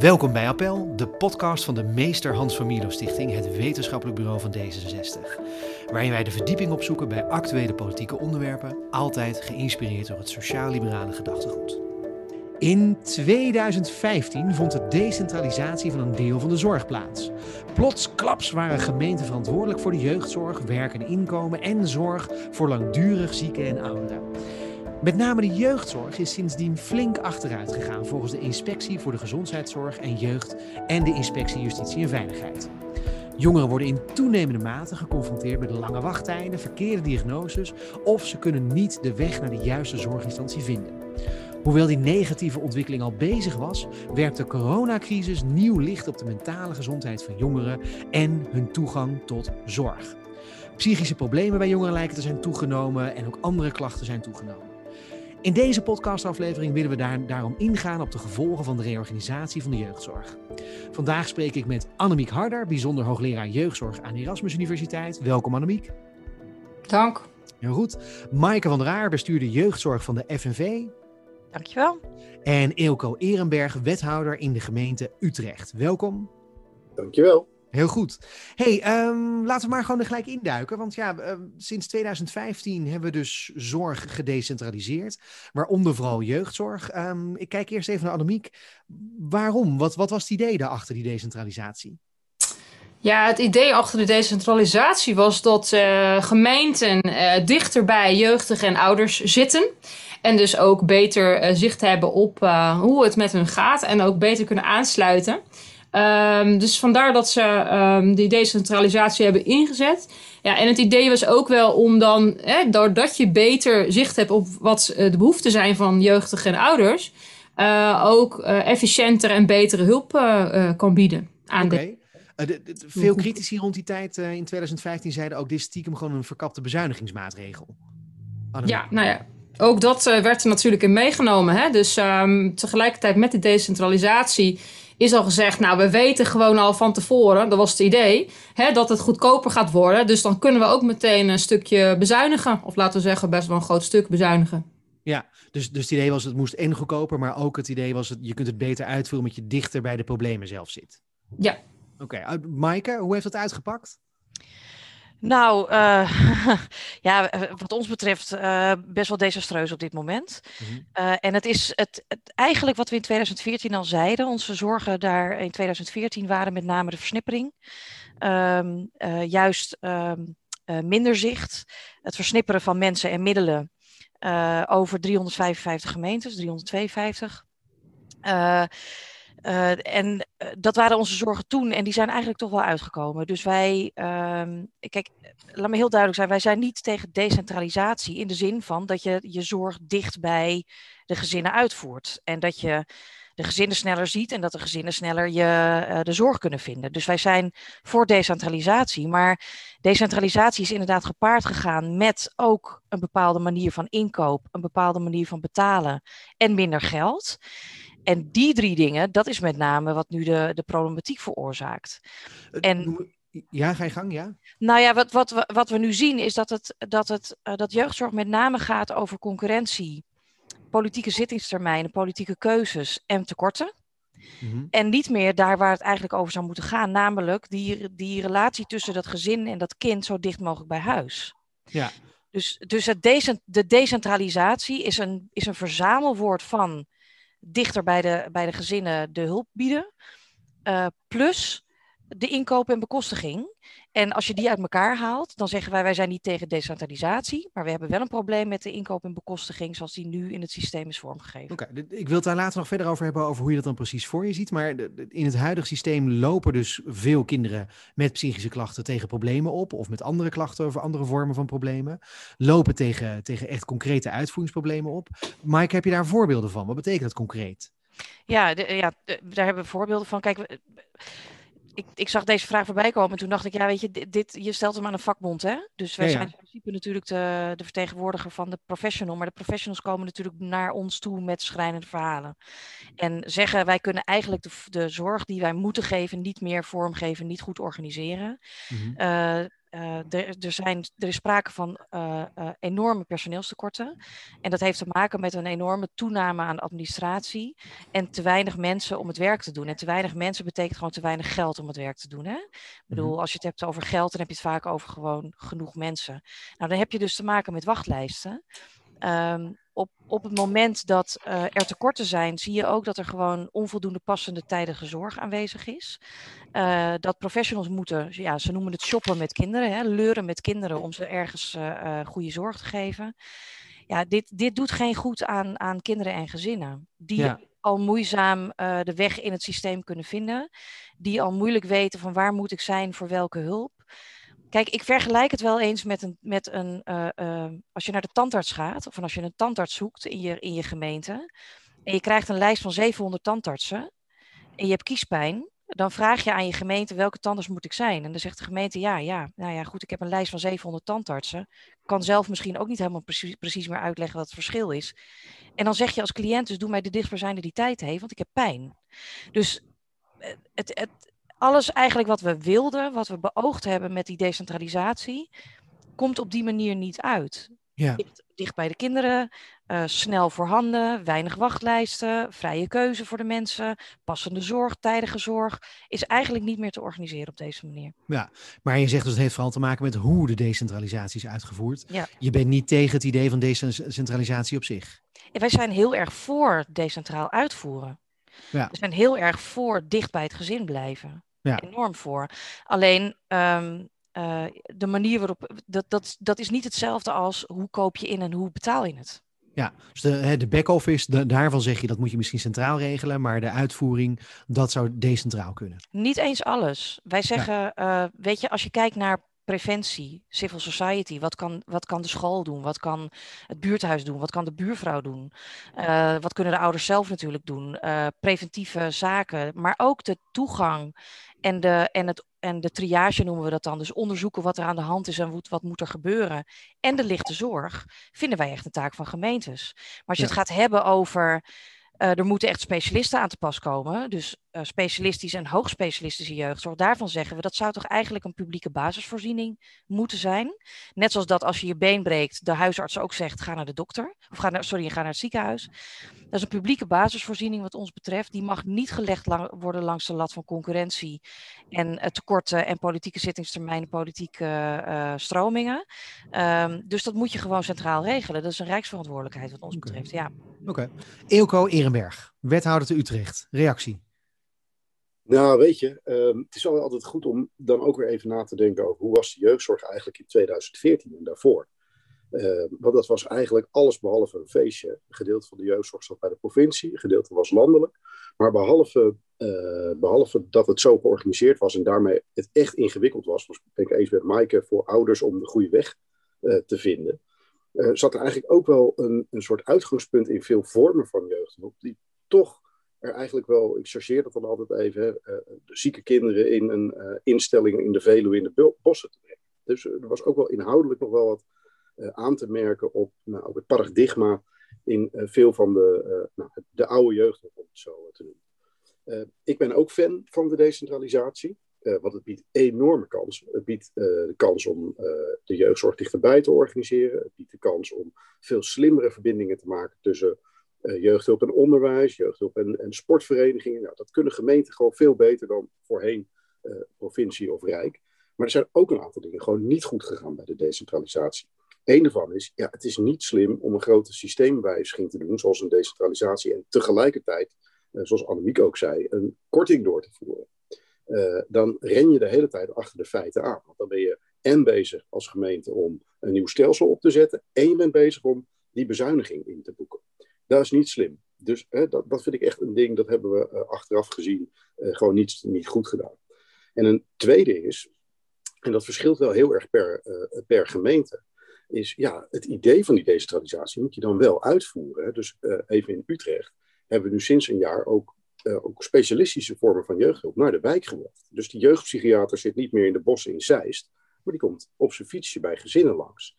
Welkom bij Appel, de podcast van de Meester Hans van Stichting, het wetenschappelijk bureau van D66. Waarin wij de verdieping opzoeken bij actuele politieke onderwerpen, altijd geïnspireerd door het sociaal-liberale gedachtegoed. In 2015 vond de decentralisatie van een deel van de zorg plaats. Plots klaps waren gemeenten verantwoordelijk voor de jeugdzorg, werk en inkomen en zorg voor langdurig zieken en ouderen. Met name de jeugdzorg is sindsdien flink achteruit gegaan volgens de Inspectie voor de Gezondheidszorg en Jeugd en de Inspectie Justitie en Veiligheid. Jongeren worden in toenemende mate geconfronteerd met lange wachttijden, verkeerde diagnoses of ze kunnen niet de weg naar de juiste zorginstantie vinden. Hoewel die negatieve ontwikkeling al bezig was, werpt de coronacrisis nieuw licht op de mentale gezondheid van jongeren en hun toegang tot zorg. Psychische problemen bij jongeren lijken te zijn toegenomen en ook andere klachten zijn toegenomen. In deze podcastaflevering willen we daar, daarom ingaan op de gevolgen van de reorganisatie van de jeugdzorg. Vandaag spreek ik met Annemiek Harder, bijzonder hoogleraar jeugdzorg aan Erasmus Universiteit. Welkom Annemiek. Dank. Heel goed. Maaike van der Aar, bestuurder jeugdzorg van de FNV. Dankjewel. En Eelco Ehrenberg, wethouder in de gemeente Utrecht. Welkom. Dankjewel. Heel goed. hey, um, laten we maar gewoon er gelijk induiken. Want ja, uh, sinds 2015 hebben we dus zorg gedecentraliseerd. Waaronder vooral jeugdzorg. Um, ik kijk eerst even naar Annemiek. Waarom? Wat, wat was het idee daarachter die decentralisatie? Ja, het idee achter de decentralisatie was dat uh, gemeenten uh, dichter bij jeugdigen en ouders zitten. En dus ook beter uh, zicht hebben op hoe het met hun gaat. En ook beter kunnen aansluiten. Um, dus vandaar dat ze um, die decentralisatie hebben ingezet. Ja, en het idee was ook wel om dan, hè, doordat je beter zicht hebt op wat de behoeften zijn van jeugdigen en ouders, uh, ook uh, efficiënter en betere hulp uh, kan bieden aan okay. de. De, de, veel critici rond die tijd in 2015 zeiden ook: dit is stiekem gewoon een verkapte bezuinigingsmaatregel. Ja, nou ja, ook dat werd er natuurlijk in meegenomen. Hè? Dus um, tegelijkertijd met de decentralisatie is al gezegd, nou, we weten gewoon al van tevoren, dat was het idee, hè, dat het goedkoper gaat worden. Dus dan kunnen we ook meteen een stukje bezuinigen. Of laten we zeggen, best wel een groot stuk bezuinigen. Ja, dus, dus het idee was, het moest en goedkoper, maar ook het idee was, het, je kunt het beter uitvoeren omdat je dichter bij de problemen zelf zit. Ja. Oké, okay. Maaike, hoe heeft dat uitgepakt? Nou, uh, ja, wat ons betreft uh, best wel desastreus op dit moment. Mm-hmm. Uh, en het is het, het, eigenlijk wat we in 2014 al zeiden. Onze zorgen daar in 2014 waren met name de versnippering. Um, juist um, minder zicht. Het versnipperen van mensen en middelen over 355 gemeentes, 352. Uh, en uh, dat waren onze zorgen toen en die zijn eigenlijk toch wel uitgekomen. Dus wij, uh, kijk, laat me heel duidelijk zijn, wij zijn niet tegen decentralisatie in de zin van dat je je zorg dicht bij de gezinnen uitvoert. En dat je de gezinnen sneller ziet en dat de gezinnen sneller je, uh, de zorg kunnen vinden. Dus wij zijn voor decentralisatie. Maar decentralisatie is inderdaad gepaard gegaan met ook een bepaalde manier van inkoop, een bepaalde manier van betalen en minder geld. En die drie dingen, dat is met name wat nu de, de problematiek veroorzaakt. En, ja, ga je gang, ja? Nou ja, wat, wat, wat we nu zien is dat, het, dat, het, uh, dat jeugdzorg met name gaat over concurrentie, politieke zittingstermijnen, politieke keuzes en tekorten. Mm-hmm. En niet meer daar waar het eigenlijk over zou moeten gaan, namelijk die, die relatie tussen dat gezin en dat kind zo dicht mogelijk bij huis. Ja. Dus, dus het de decentralisatie is een, is een verzamelwoord van dichter bij de, bij de gezinnen de hulp bieden. Uh, plus de inkoop en bekostiging. En als je die uit elkaar haalt, dan zeggen wij, wij zijn niet tegen decentralisatie, maar we hebben wel een probleem met de inkoop en bekostiging zoals die nu in het systeem is vormgegeven. Oké, okay, ik wil het daar later nog verder over hebben, over hoe je dat dan precies voor je ziet. Maar in het huidige systeem lopen dus veel kinderen met psychische klachten tegen problemen op, of met andere klachten over andere vormen van problemen. Lopen tegen, tegen echt concrete uitvoeringsproblemen op. Mike, heb je daar voorbeelden van? Wat betekent dat concreet? Ja, de, ja de, daar hebben we voorbeelden van. Kijk, ik, ik, zag deze vraag voorbij komen en toen dacht ik, ja, weet je, dit, je stelt hem aan een vakbond, hè? Dus wij ja, zijn in principe natuurlijk de, de, vertegenwoordiger van de professional, maar de professionals komen natuurlijk naar ons toe met schrijnende verhalen. En zeggen, wij kunnen eigenlijk de, de zorg die wij moeten geven niet meer vormgeven, niet goed organiseren. Uh, er, er, zijn, er is sprake van enorme personeelstekorten. En dat heeft te maken met een enorme toename aan administratie. En te weinig mensen om het werk te doen. En te weinig mensen betekent gewoon te weinig geld om het werk te doen. Hè? Ik bedoel, mhm. als je het hebt over geld, dan heb je het vaak over gewoon genoeg mensen. Nou, dan heb je dus te maken met wachtlijsten. Um, op, op het moment dat uh, er tekorten zijn, zie je ook dat er gewoon onvoldoende passende tijdige zorg aanwezig is. Uh, dat professionals moeten, ja, ze noemen het shoppen met kinderen, hè, leuren met kinderen om ze ergens uh, goede zorg te geven. Ja, dit, dit doet geen goed aan, aan kinderen en gezinnen. Die al moeizaam de weg in het systeem kunnen vinden. Die al moeilijk weten van waar moet ik zijn voor welke hulp. Kijk, ik vergelijk het wel eens met een. Met een uh, uh, als je naar de tandarts gaat, of als je een tandarts zoekt in je, in je gemeente. en je krijgt een lijst van 700 tandartsen. en je hebt kiespijn. dan vraag je aan je gemeente welke tandarts moet ik zijn. En dan zegt de gemeente ja, ja. Nou ja, goed, ik heb een lijst van 700 tandartsen. kan zelf misschien ook niet helemaal precies, precies meer uitleggen wat het verschil is. En dan zeg je als cliënt, dus doe mij de dichtstbijzijnde die tijd heeft, want ik heb pijn. Dus eh, het, het, alles eigenlijk wat we wilden, wat we beoogd hebben met die decentralisatie, komt op die manier niet uit. Ja. Dicht, bij de kinderen, uh, snel voorhanden, weinig wachtlijsten, vrije keuze voor de mensen, passende zorg, tijdige zorg, is eigenlijk niet meer te organiseren op deze manier. Ja, maar je zegt dus het heeft vooral te maken met hoe de decentralisatie is uitgevoerd. Ja. Je bent niet tegen het idee van decentralisatie op zich. wij zijn heel erg voor decentraal uitvoeren. Ja. We zijn heel erg voor dicht bij het gezin blijven ja. enorm voor. Alleen um, uh, de manier waarop, dat, dat, dat is niet hetzelfde als hoe koop je in en hoe betaal je het. Ja, dus de, de back-office, daarvan zeg je dat moet je misschien centraal regelen, maar de uitvoering, dat zou decentraal kunnen. Niet eens alles. Wij zeggen, ja. uh, weet je, als je kijkt naar preventie, civil society. Wat kan, wat kan de school doen? Wat kan het buurthuis doen? Wat kan de buurvrouw doen? Uh, wat kunnen de ouders zelf natuurlijk doen? Uh, preventieve zaken, maar ook de toegang en de, en, het, en de triage noemen we dat dan. Dus onderzoeken wat er aan de hand is en wat, wat moet er gebeuren. En de lichte zorg vinden wij echt een taak van gemeentes. Maar als je het gaat hebben over uh, er moeten echt specialisten aan te pas komen. Dus uh, specialistisch en hoogspecialistische jeugdzorg. Daarvan zeggen we dat zou toch eigenlijk een publieke basisvoorziening moeten zijn. Net zoals dat als je je been breekt, de huisarts ook zegt: ga naar de dokter. Of ga naar, sorry, ga naar het ziekenhuis. Dat is een publieke basisvoorziening wat ons betreft. Die mag niet gelegd lang, worden langs de lat van concurrentie en uh, tekorten en politieke zittingstermijnen, politieke uh, stromingen. Um, dus dat moet je gewoon centraal regelen. Dat is een rijksverantwoordelijkheid wat ons okay. betreft. Ja. Oké. Okay. Eelco Ehrenberg, wethouder te Utrecht. Reactie? Nou, weet je, um, het is altijd goed om dan ook weer even na te denken over hoe was de jeugdzorg eigenlijk in 2014 en daarvoor. Uh, want dat was eigenlijk alles behalve een feestje. Een gedeelte van de jeugdzorg zat bij de provincie, een gedeelte was landelijk. Maar behalve, uh, behalve dat het zo georganiseerd was en daarmee het echt ingewikkeld was, was ik eens met Maaike voor ouders om de goede weg uh, te vinden, zat er eigenlijk ook wel een, een soort uitgangspunt in veel vormen van jeugdhulp, die toch er eigenlijk wel, ik chargeer dat dan altijd even, de zieke kinderen in een instelling in de Veluwe in de bossen te brengen. Dus er was ook wel inhoudelijk nog wel wat eh, aan te merken op, nou, het paradigma in eh, veel van de, eh, nou, de oude jeugd, om het zo te doen. ik ben ook fan van de decentralisatie. want het biedt enorme kansen. Het biedt de kans om de jeugdzorg dichterbij te organiseren. Het biedt de kans om veel slimmere verbindingen te maken tussen jeugdhulp en onderwijs, jeugdhulp en, en sportverenigingen. Nou, dat kunnen gemeenten gewoon veel beter dan voorheen provincie of rijk. Maar er zijn ook een aantal dingen gewoon niet goed gegaan bij de decentralisatie. Eén daarvan is, ja, het is niet slim om een grote systeemwijziging te doen, zoals een decentralisatie, en tegelijkertijd, uh, zoals Annemiek ook zei, een korting door te voeren. Dan ren je de hele tijd achter de feiten aan. Want dan ben je en bezig als gemeente om een nieuw stelsel op te zetten, en je bent bezig om die bezuiniging in te boeken. Dat is niet slim. Dus hè, dat, dat vind ik echt een ding, dat hebben we uh, achteraf gezien gewoon niet, niet goed gedaan. En een tweede is, en dat verschilt wel heel erg per, per gemeente is ja, het idee van die decentralisatie moet je dan wel uitvoeren. Dus uh, even in Utrecht hebben we nu sinds een jaar ook, uh, ook specialistische vormen van jeugdhulp naar de wijk gebracht. Dus die jeugdpsychiater zit niet meer in de bossen in Zeist, maar die komt op zijn fietsje bij gezinnen langs.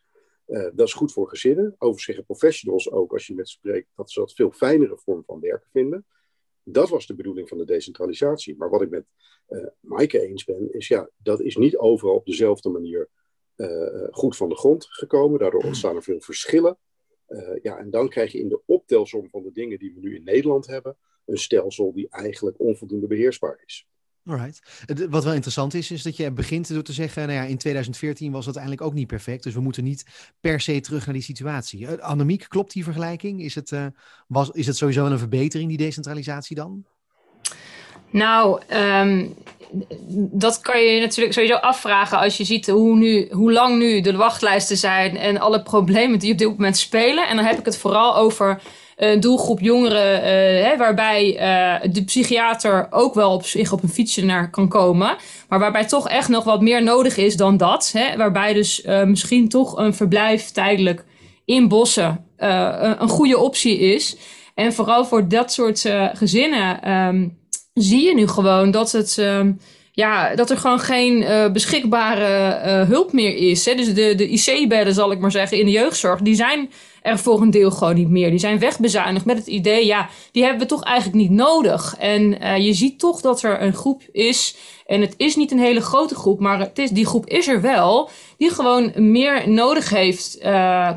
Uh, dat is goed voor gezinnen. Zeggen professionals ook, als je met spreekt, dat ze dat veel fijnere vorm van werken vinden. Dat was de bedoeling van de decentralisatie. Maar wat ik met uh, eens ben, is ja, dat is niet overal op dezelfde manier goed van de grond gekomen. Daardoor ontstaan er veel verschillen. ja, en dan krijg je in de optelsom van de dingen die we nu in Nederland hebben, een stelsel die eigenlijk onvoldoende beheersbaar is. Alright. Wat wel interessant is, is dat je begint door te zeggen, nou ja, in 2014 was dat eigenlijk ook niet perfect, dus we moeten niet per se terug naar die situatie. Uh, Annemiek, klopt die vergelijking? Is het, uh, was, is het sowieso een verbetering, die decentralisatie dan? Nou, um, dat kan je natuurlijk sowieso afvragen als je ziet hoe, nu, hoe lang nu de wachtlijsten zijn en alle problemen die op dit moment spelen. En dan heb ik het vooral over een doelgroep jongeren, uh, hè, waarbij uh, de psychiater ook wel op zich op een fietsje naar kan komen. Maar waarbij toch echt nog wat meer nodig is dan dat. Hè, waarbij dus uh, misschien toch een verblijf tijdelijk in bossen een goede optie is. En vooral voor dat soort gezinnen um, zie je nu gewoon dat het. Um, ja, dat er gewoon geen uh, beschikbare uh, hulp meer is. Hè? Dus de, de IC-bedden, zal ik maar zeggen, in de jeugdzorg, die zijn er voor een deel gewoon niet meer. Die zijn wegbezuinigd met het idee, ja, die hebben we toch eigenlijk niet nodig. En uh, je ziet toch dat er een groep is, en het is niet een hele grote groep, maar het is, die groep is er wel, die gewoon meer nodig heeft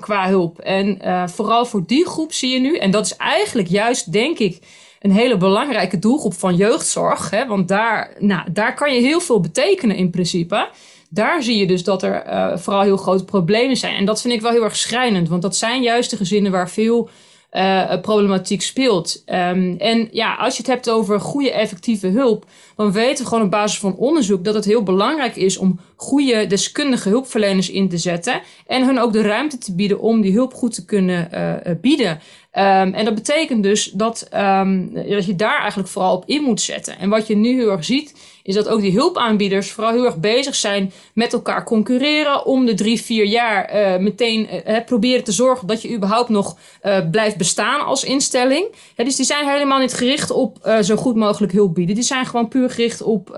qua hulp. En vooral voor die groep zie je nu, en dat is eigenlijk juist, denk ik, een hele belangrijke doelgroep van jeugdzorg. Hè, want daar, nou, daar kan je heel veel betekenen in principe. Daar zie je dus dat er uh, vooral heel grote problemen zijn. En dat vind ik wel heel erg schrijnend. Want dat zijn juist de gezinnen waar veel uh, problematiek speelt. Um, en ja, als je het hebt over goede effectieve hulp, dan weten we gewoon op basis van onderzoek dat het heel belangrijk is om goede deskundige hulpverleners in te zetten en hun ook de ruimte te bieden om die hulp goed te kunnen uh, bieden. Um, en dat betekent dus dat, um, dat je daar eigenlijk vooral op in moet zetten. En wat je nu heel erg ziet, is dat ook die hulpaanbieders vooral heel erg bezig zijn met elkaar concurreren. Om de drie, vier jaar uh, meteen uh, proberen te zorgen dat je überhaupt nog uh, blijft bestaan als instelling. Dus die zijn helemaal niet gericht op zo goed mogelijk hulp bieden. Die zijn gewoon puur gericht op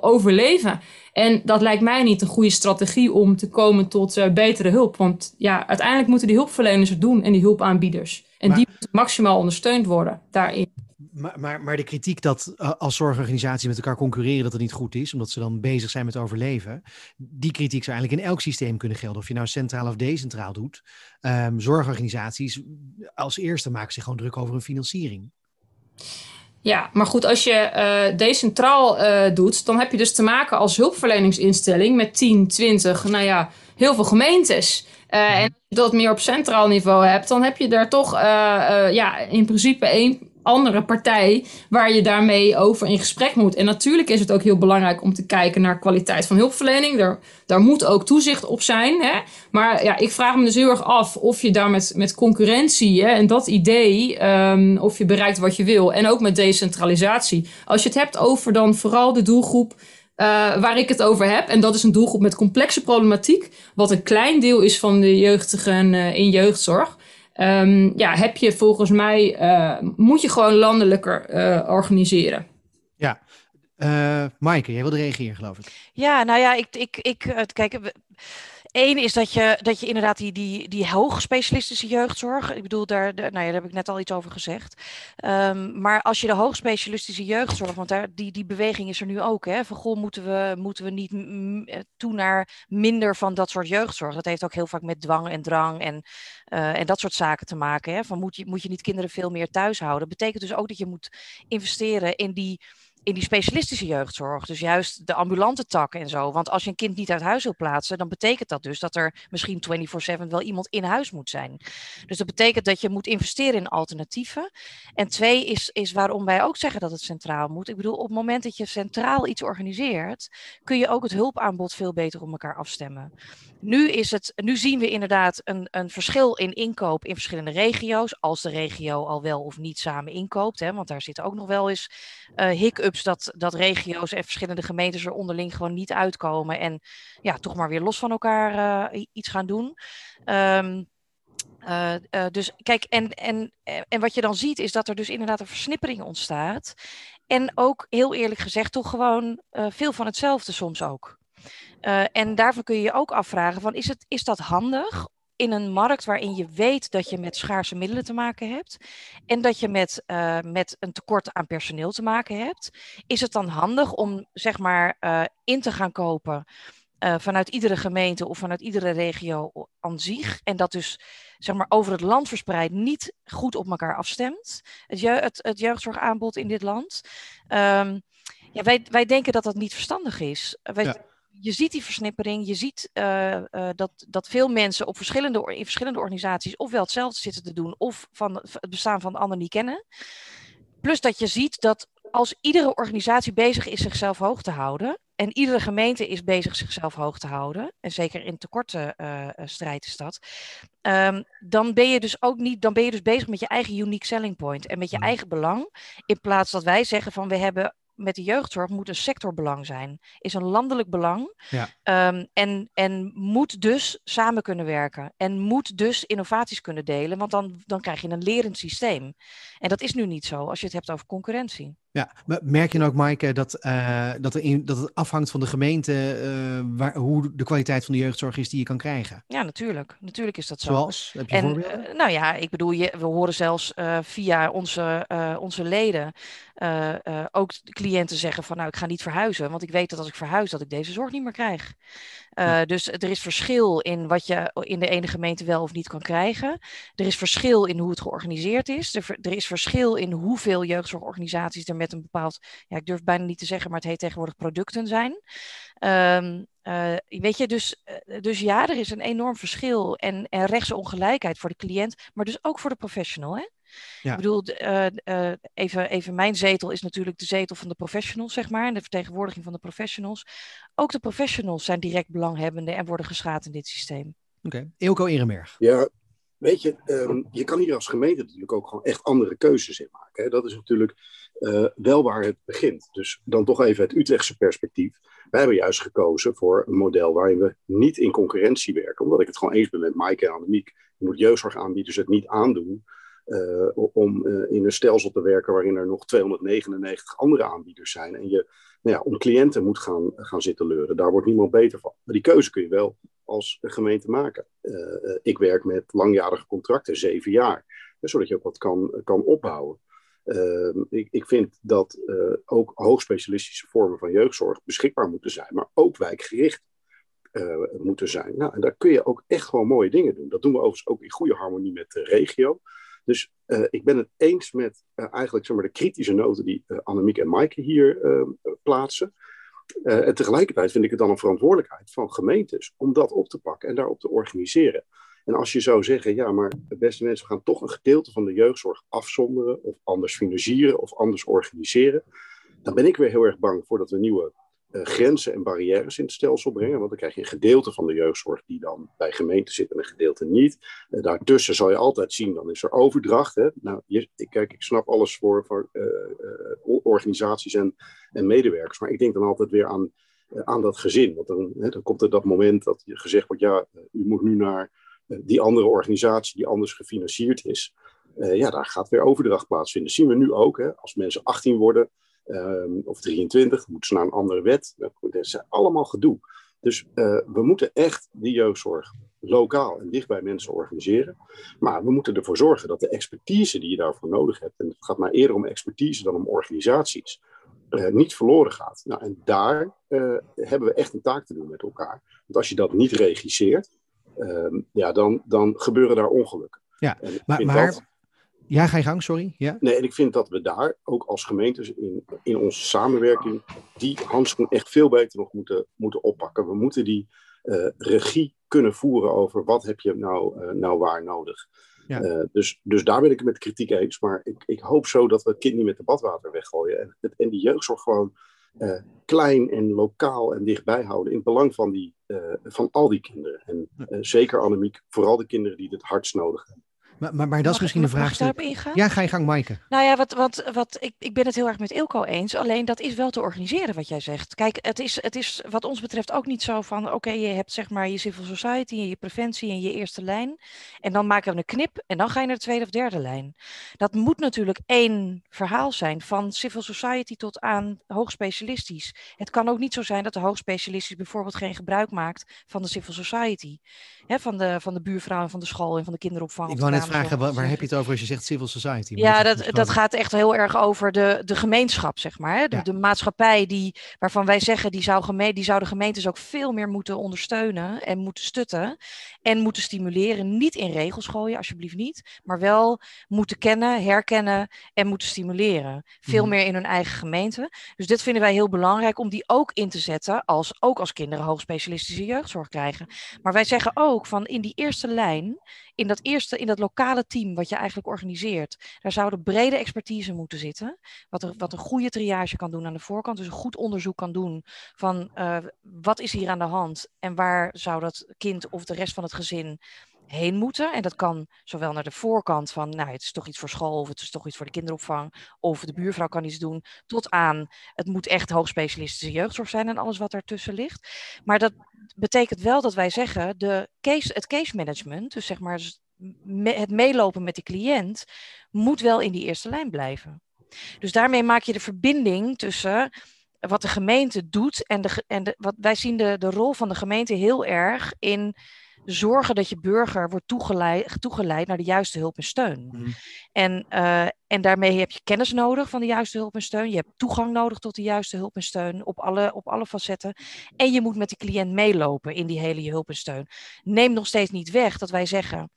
overleven. En dat lijkt mij niet een goede strategie om te komen tot betere hulp. Want ja, uiteindelijk moeten die hulpverleners het doen en die hulpaanbieders. En maar, die moeten maximaal ondersteund worden daarin. Maar, maar, maar de kritiek dat uh, als zorgorganisaties met elkaar concurreren, dat het niet goed is, omdat ze dan bezig zijn met overleven. Die kritiek zou eigenlijk in elk systeem kunnen gelden. Of je nou centraal of decentraal doet. Um, zorgorganisaties als eerste maken zich gewoon druk over hun financiering. Ja, maar goed, als je uh, decentraal uh, doet, dan heb je dus te maken als hulpverleningsinstelling met 10, 20, nou ja, heel veel gemeentes. Uh, en als je dat meer op centraal niveau hebt, dan heb je daar toch ja, in principe één andere partij waar je daarmee over in gesprek moet. En natuurlijk is het ook heel belangrijk om te kijken naar kwaliteit van hulpverlening. Daar, daar moet ook toezicht op zijn. Hè? Maar ja, ik vraag me dus heel erg af of je daar met, met concurrentie hè, en dat idee, um, of je bereikt wat je wil. En ook met decentralisatie. Als je het hebt over dan vooral de doelgroep. Uh, waar ik het over heb. En dat is een doelgroep met complexe problematiek. Wat een klein deel is van de jeugdigen uh, in jeugdzorg. Um, ja, heb je volgens mij, uh, moet je gewoon landelijker uh, organiseren. Ja, uh, Maaike, jij wilde reageren geloof ik. Ja, nou ja, ik, ik, ik kijk, Eén is dat je, dat je inderdaad die, die, die hoogspecialistische jeugdzorg, ik bedoel, daar, nou ja, daar heb ik net al iets over gezegd. Um, maar als je de hoogspecialistische jeugdzorg, want daar, die, die beweging is er nu ook, hè, van goh, moeten we, moeten we niet toe naar minder van dat soort jeugdzorg? Dat heeft ook heel vaak met dwang en drang en, uh, en dat soort zaken te maken. Hè? Van moet je, moet je niet kinderen veel meer thuis houden? Dat betekent dus ook dat je moet investeren in die in die specialistische jeugdzorg. Dus juist de ambulante takken en zo. Want als je een kind niet uit huis wil plaatsen, dan betekent dat dus dat er misschien 24-7 wel iemand in huis moet zijn. Dus dat betekent dat je moet investeren in alternatieven. En twee is, is waarom wij ook zeggen dat het centraal moet. Ik bedoel, op het moment dat je centraal iets organiseert, kun je ook het hulpaanbod veel beter op elkaar afstemmen. Nu, is het, nu zien we inderdaad een, een verschil in inkoop in verschillende regio's. Als de regio al wel of niet samen inkoopt. Hè, want daar zitten ook nog wel eens uh, hiccups dat, dat regio's en verschillende gemeentes er onderling gewoon niet uitkomen. En ja, toch maar weer los van elkaar uh, iets gaan doen. Um, uh, uh, dus kijk, en, en, en wat je dan ziet is dat er dus inderdaad een versnippering ontstaat. En ook heel eerlijk gezegd, toch gewoon veel van hetzelfde soms ook. en daarvoor kun je je ook afvragen: van, is, het, is dat handig in een markt waarin je weet dat je met schaarse middelen te maken hebt en dat je met, uh, met een tekort aan personeel te maken hebt, is het dan handig om zeg maar uh, in te gaan kopen vanuit iedere gemeente of vanuit iedere regio aan zich. En dat dus zeg maar, over het land verspreid niet goed op elkaar afstemt. Het, het, het jeugdzorgaanbod in dit land. Um, ja, wij, wij denken dat dat niet verstandig is. Wij, Je ziet die versnippering, je ziet uh, uh, dat, dat veel mensen op verschillende, in verschillende organisaties ofwel hetzelfde zitten te doen, of van het bestaan van de ander niet kennen. Plus dat je ziet dat als iedere organisatie bezig is zichzelf hoog te houden, en iedere gemeente is bezig zichzelf hoog te houden, en zeker in tekorten uh, strijd is dat, um, dan ben je dus ook niet, dan ben je dus bezig met je eigen unique selling point en met je mm. eigen belang, in plaats dat wij zeggen van we hebben met de jeugdzorg moet een sectorbelang zijn. Is een landelijk belang. Ja. Um, en, en moet dus samen kunnen werken. En moet dus innovaties kunnen delen. Want dan, dan krijg je een lerend systeem. En dat is nu niet zo als je het hebt over concurrentie. Ja, merk je nou ook, Maaike, dat, uh, dat, er in, dat het afhangt van de gemeente uh, waar, hoe de kwaliteit van de jeugdzorg is die je kan krijgen? Ja, natuurlijk. Natuurlijk is dat zo. Zoals? Heb je en, uh, nou ja, ik bedoel, je, we horen zelfs via onze, onze leden ook cliënten zeggen van nou, ik ga niet verhuizen, want ik weet dat als ik verhuis dat ik deze zorg niet meer krijg. Uh, dus er is verschil in wat je in de ene gemeente wel of niet kan krijgen. Er is verschil in hoe het georganiseerd is. Er, er is verschil in hoeveel jeugdzorgorganisaties er met een bepaald, ja, ik durf bijna niet te zeggen, maar het heet tegenwoordig producten zijn. Um, uh, weet je, dus, uh, dus ja, er is een enorm verschil en, en rechtsongelijkheid voor de cliënt, maar dus ook voor de professional. Hè? Ja. Ik bedoel, uh, uh, even, even mijn zetel is natuurlijk de zetel van de professionals, zeg maar, en de vertegenwoordiging van de professionals. Ook de professionals zijn direct belanghebbenden en worden geschaad in dit systeem. Oké, okay. Eelco Ehrenberg. Ja, weet je, um, je kan hier als gemeente natuurlijk ook gewoon echt andere keuzes in maken. Hè? Dat is natuurlijk uh, wel waar het begint. Dus dan toch even het Utrechtse perspectief. Wij hebben juist gekozen voor een model waarin we niet in concurrentie werken. Omdat ik het gewoon eens ben met Maaike en Annemiek. Je moet jeugdzorgaanbieders het niet aandoen om uh, in een stelsel te werken waarin er nog 299 andere aanbieders zijn. En je nou ja, om cliënten moet gaan, gaan zitten leuren. Daar wordt niemand beter van. Maar die keuze kun je wel als gemeente maken. Uh, ik werk met langjarige contracten, zeven jaar. Zodat je ook wat kan, kan opbouwen. Ik, ik, vind dat ook hoogspecialistische vormen van jeugdzorg beschikbaar moeten zijn. Maar ook wijkgericht moeten zijn. Nou, en daar kun je ook echt gewoon mooie dingen doen. Dat doen we overigens ook in goede harmonie met de regio. Dus uh, ik ben het eens met uh, eigenlijk zeg maar, de kritische noten die uh, Annemiek en Maaike hier ehm, plaatsen. en tegelijkertijd vind ik het dan een verantwoordelijkheid van gemeentes om dat op te pakken en daarop te organiseren. En als je zou zeggen, ja, maar beste mensen, we gaan toch een gedeelte van de jeugdzorg afzonderen of anders financieren of anders organiseren, dan ben ik weer heel erg bang voor dat we nieuwe grenzen en barrières in het stelsel brengen. Want dan krijg je een gedeelte van de jeugdzorg die dan bij gemeenten zit en een gedeelte niet. Uh, daartussen zal je altijd zien, dan is er overdracht. Hè? Nou, kijk, ik snap alles voor, voor uh, organisaties en, en medewerkers. Maar ik denk dan altijd weer aan, aan dat gezin. Want dan, hè, dan komt er dat moment dat je gezegd wordt, ja, u moet nu naar die andere organisatie die anders gefinancierd is. ja, daar gaat weer overdracht plaatsvinden. Dat zien we nu ook. Hè? Als mensen 18 worden, um, of 23, moeten ze naar een andere wet. Dat is allemaal gedoe. Dus uh, we moeten echt die jeugdzorg lokaal en dicht bij mensen organiseren. Maar we moeten ervoor zorgen dat de expertise die je daarvoor nodig hebt, en het gaat maar eerder om expertise dan om organisaties, uh, niet verloren gaat. Nou, en daar uh, hebben we echt een taak te doen met elkaar. Want als je dat niet regisseert, ehm, ja, dan, dan gebeuren daar ongelukken. Ja, maar, maar ja, ga je gang, sorry. Ja. Nee, en ik vind dat we daar ook als gemeentes in, in onze samenwerking die handschoen echt veel beter nog moeten, moeten oppakken. We moeten die uh, regie kunnen voeren over wat heb je nou, uh, nou waar nodig. Ja. Uh, dus, dus daar ben ik het met kritiek eens. Maar ik, ik hoop zo dat we het kind niet met de badwater weggooien. En, het, en die jeugdzorg gewoon klein en lokaal en dichtbij houden. In het belang van, die, van al die kinderen. En zeker Annemiek, vooral de kinderen die het hardst nodig hebben. Maar, maar, maar dat is misschien een vraag. Ja, ga je gang, Maaike. Nou ja, wat, wat, wat, ik, ik ben het heel erg met Ilko eens. Alleen dat is wel te organiseren wat jij zegt. Kijk, het is, het is wat ons betreft ook niet zo van... oké, je hebt zeg maar je civil society en je preventie en je eerste lijn. En dan maken we een knip en dan ga je naar de tweede of derde lijn. Dat moet natuurlijk één verhaal zijn. Van civil society tot aan hoogspecialistisch. Het kan ook niet zo zijn dat de hoogspecialistisch bijvoorbeeld geen gebruik maakt van de civil society. Hè, van, de, van de buurvrouw en van de school en van de kinderopvang. Ik wou net vragen, waar, waar heb je het over als je zegt civil society? Ja, dat, dat gaat echt heel erg over de, de gemeenschap, zeg maar. Hè? De, Ja. de maatschappij die, waarvan wij zeggen, die zou, geme die zou de gemeentes ook veel meer moeten ondersteunen en moeten stutten. En moeten stimuleren. Niet in regels gooien, alsjeblieft niet. Maar wel moeten kennen, herkennen en moeten stimuleren. Veel Mhm. meer in hun eigen gemeente. Dus dit vinden wij heel belangrijk om die ook in te zetten. Als, ook als kinderen hoogspecialistische jeugdzorg krijgen. Maar wij zeggen ook van in die eerste lijn, in dat eerste, in dat lokale team wat je eigenlijk organiseert, daar zou de brede expertise moeten zitten. Wat, er, wat een goede triage kan doen aan de voorkant. Dus een goed onderzoek kan doen van eh, wat is hier aan de hand en waar zou dat kind of de rest van het gezin heen moeten. En dat kan zowel naar de voorkant van, nou, het is toch iets voor school of het is toch iets voor de kinderopvang of de buurvrouw kan iets doen, tot aan het moet echt hoogspecialistische jeugdzorg zijn en alles wat daartussen ligt. Maar dat betekent wel dat wij zeggen, de case, het case management, dus zeg maar dus het meelopen met de cliënt, moet wel in die eerste lijn blijven. Dus daarmee maak je de verbinding tussen wat de gemeente doet en, de, en de, wat, wij zien de, de rol van de gemeente heel erg in zorgen dat je burger wordt toegeleid, toegeleid naar de juiste hulp en steun. Mhm. En, eh, en daarmee heb je kennis nodig van de juiste hulp en steun. Je hebt toegang nodig tot de juiste hulp en steun op alle, op alle facetten. En je moet met de cliënt meelopen in die hele hulp en steun. Neem nog steeds niet weg dat wij zeggen.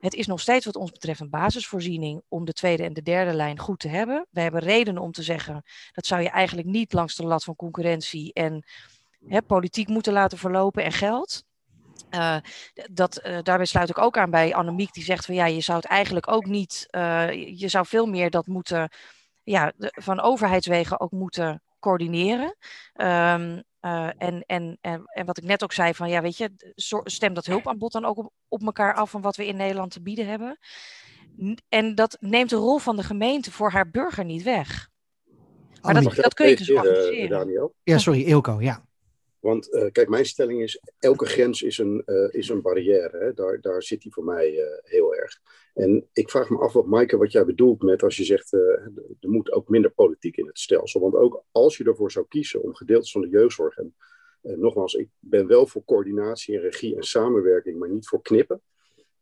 Het is nog steeds wat ons betreft een basisvoorziening om de tweede en de derde lijn goed te hebben. We hebben redenen om te zeggen dat zou je eigenlijk niet langs de lat van concurrentie en hè, politiek moeten laten verlopen en geld. Eh, dat, eh, daarbij sluit ik ook aan bij Annemiek die zegt van ja, je zou het eigenlijk ook niet, eh, je zou veel meer dat moeten, ja, de- van overheidswegen ook moeten coördineren. Ehm, eh, en, en, en, en wat ik net ook zei van ja, weet je, stem dat hulpaanbod dan ook op, op elkaar af van wat we in Nederland te bieden hebben. En dat neemt de rol van de gemeente voor haar burger niet weg. Maar. Mag dat, dat kun je dus organiseren. Daniel? Ja, sorry, Ilko, ja. Want eh, kijk, mijn stelling is, elke grens is een, eh, is een barrière. Hè? Daar, daar zit die voor mij eh, heel erg. En ik vraag me af wat, Maaike, wat jij bedoelt met als je zegt, er moet ook minder politiek in het stelsel. Want ook als je ervoor zou kiezen om gedeeltes van de jeugdzorg, en nogmaals, ik ben wel voor coördinatie en regie en samenwerking, maar niet voor knippen.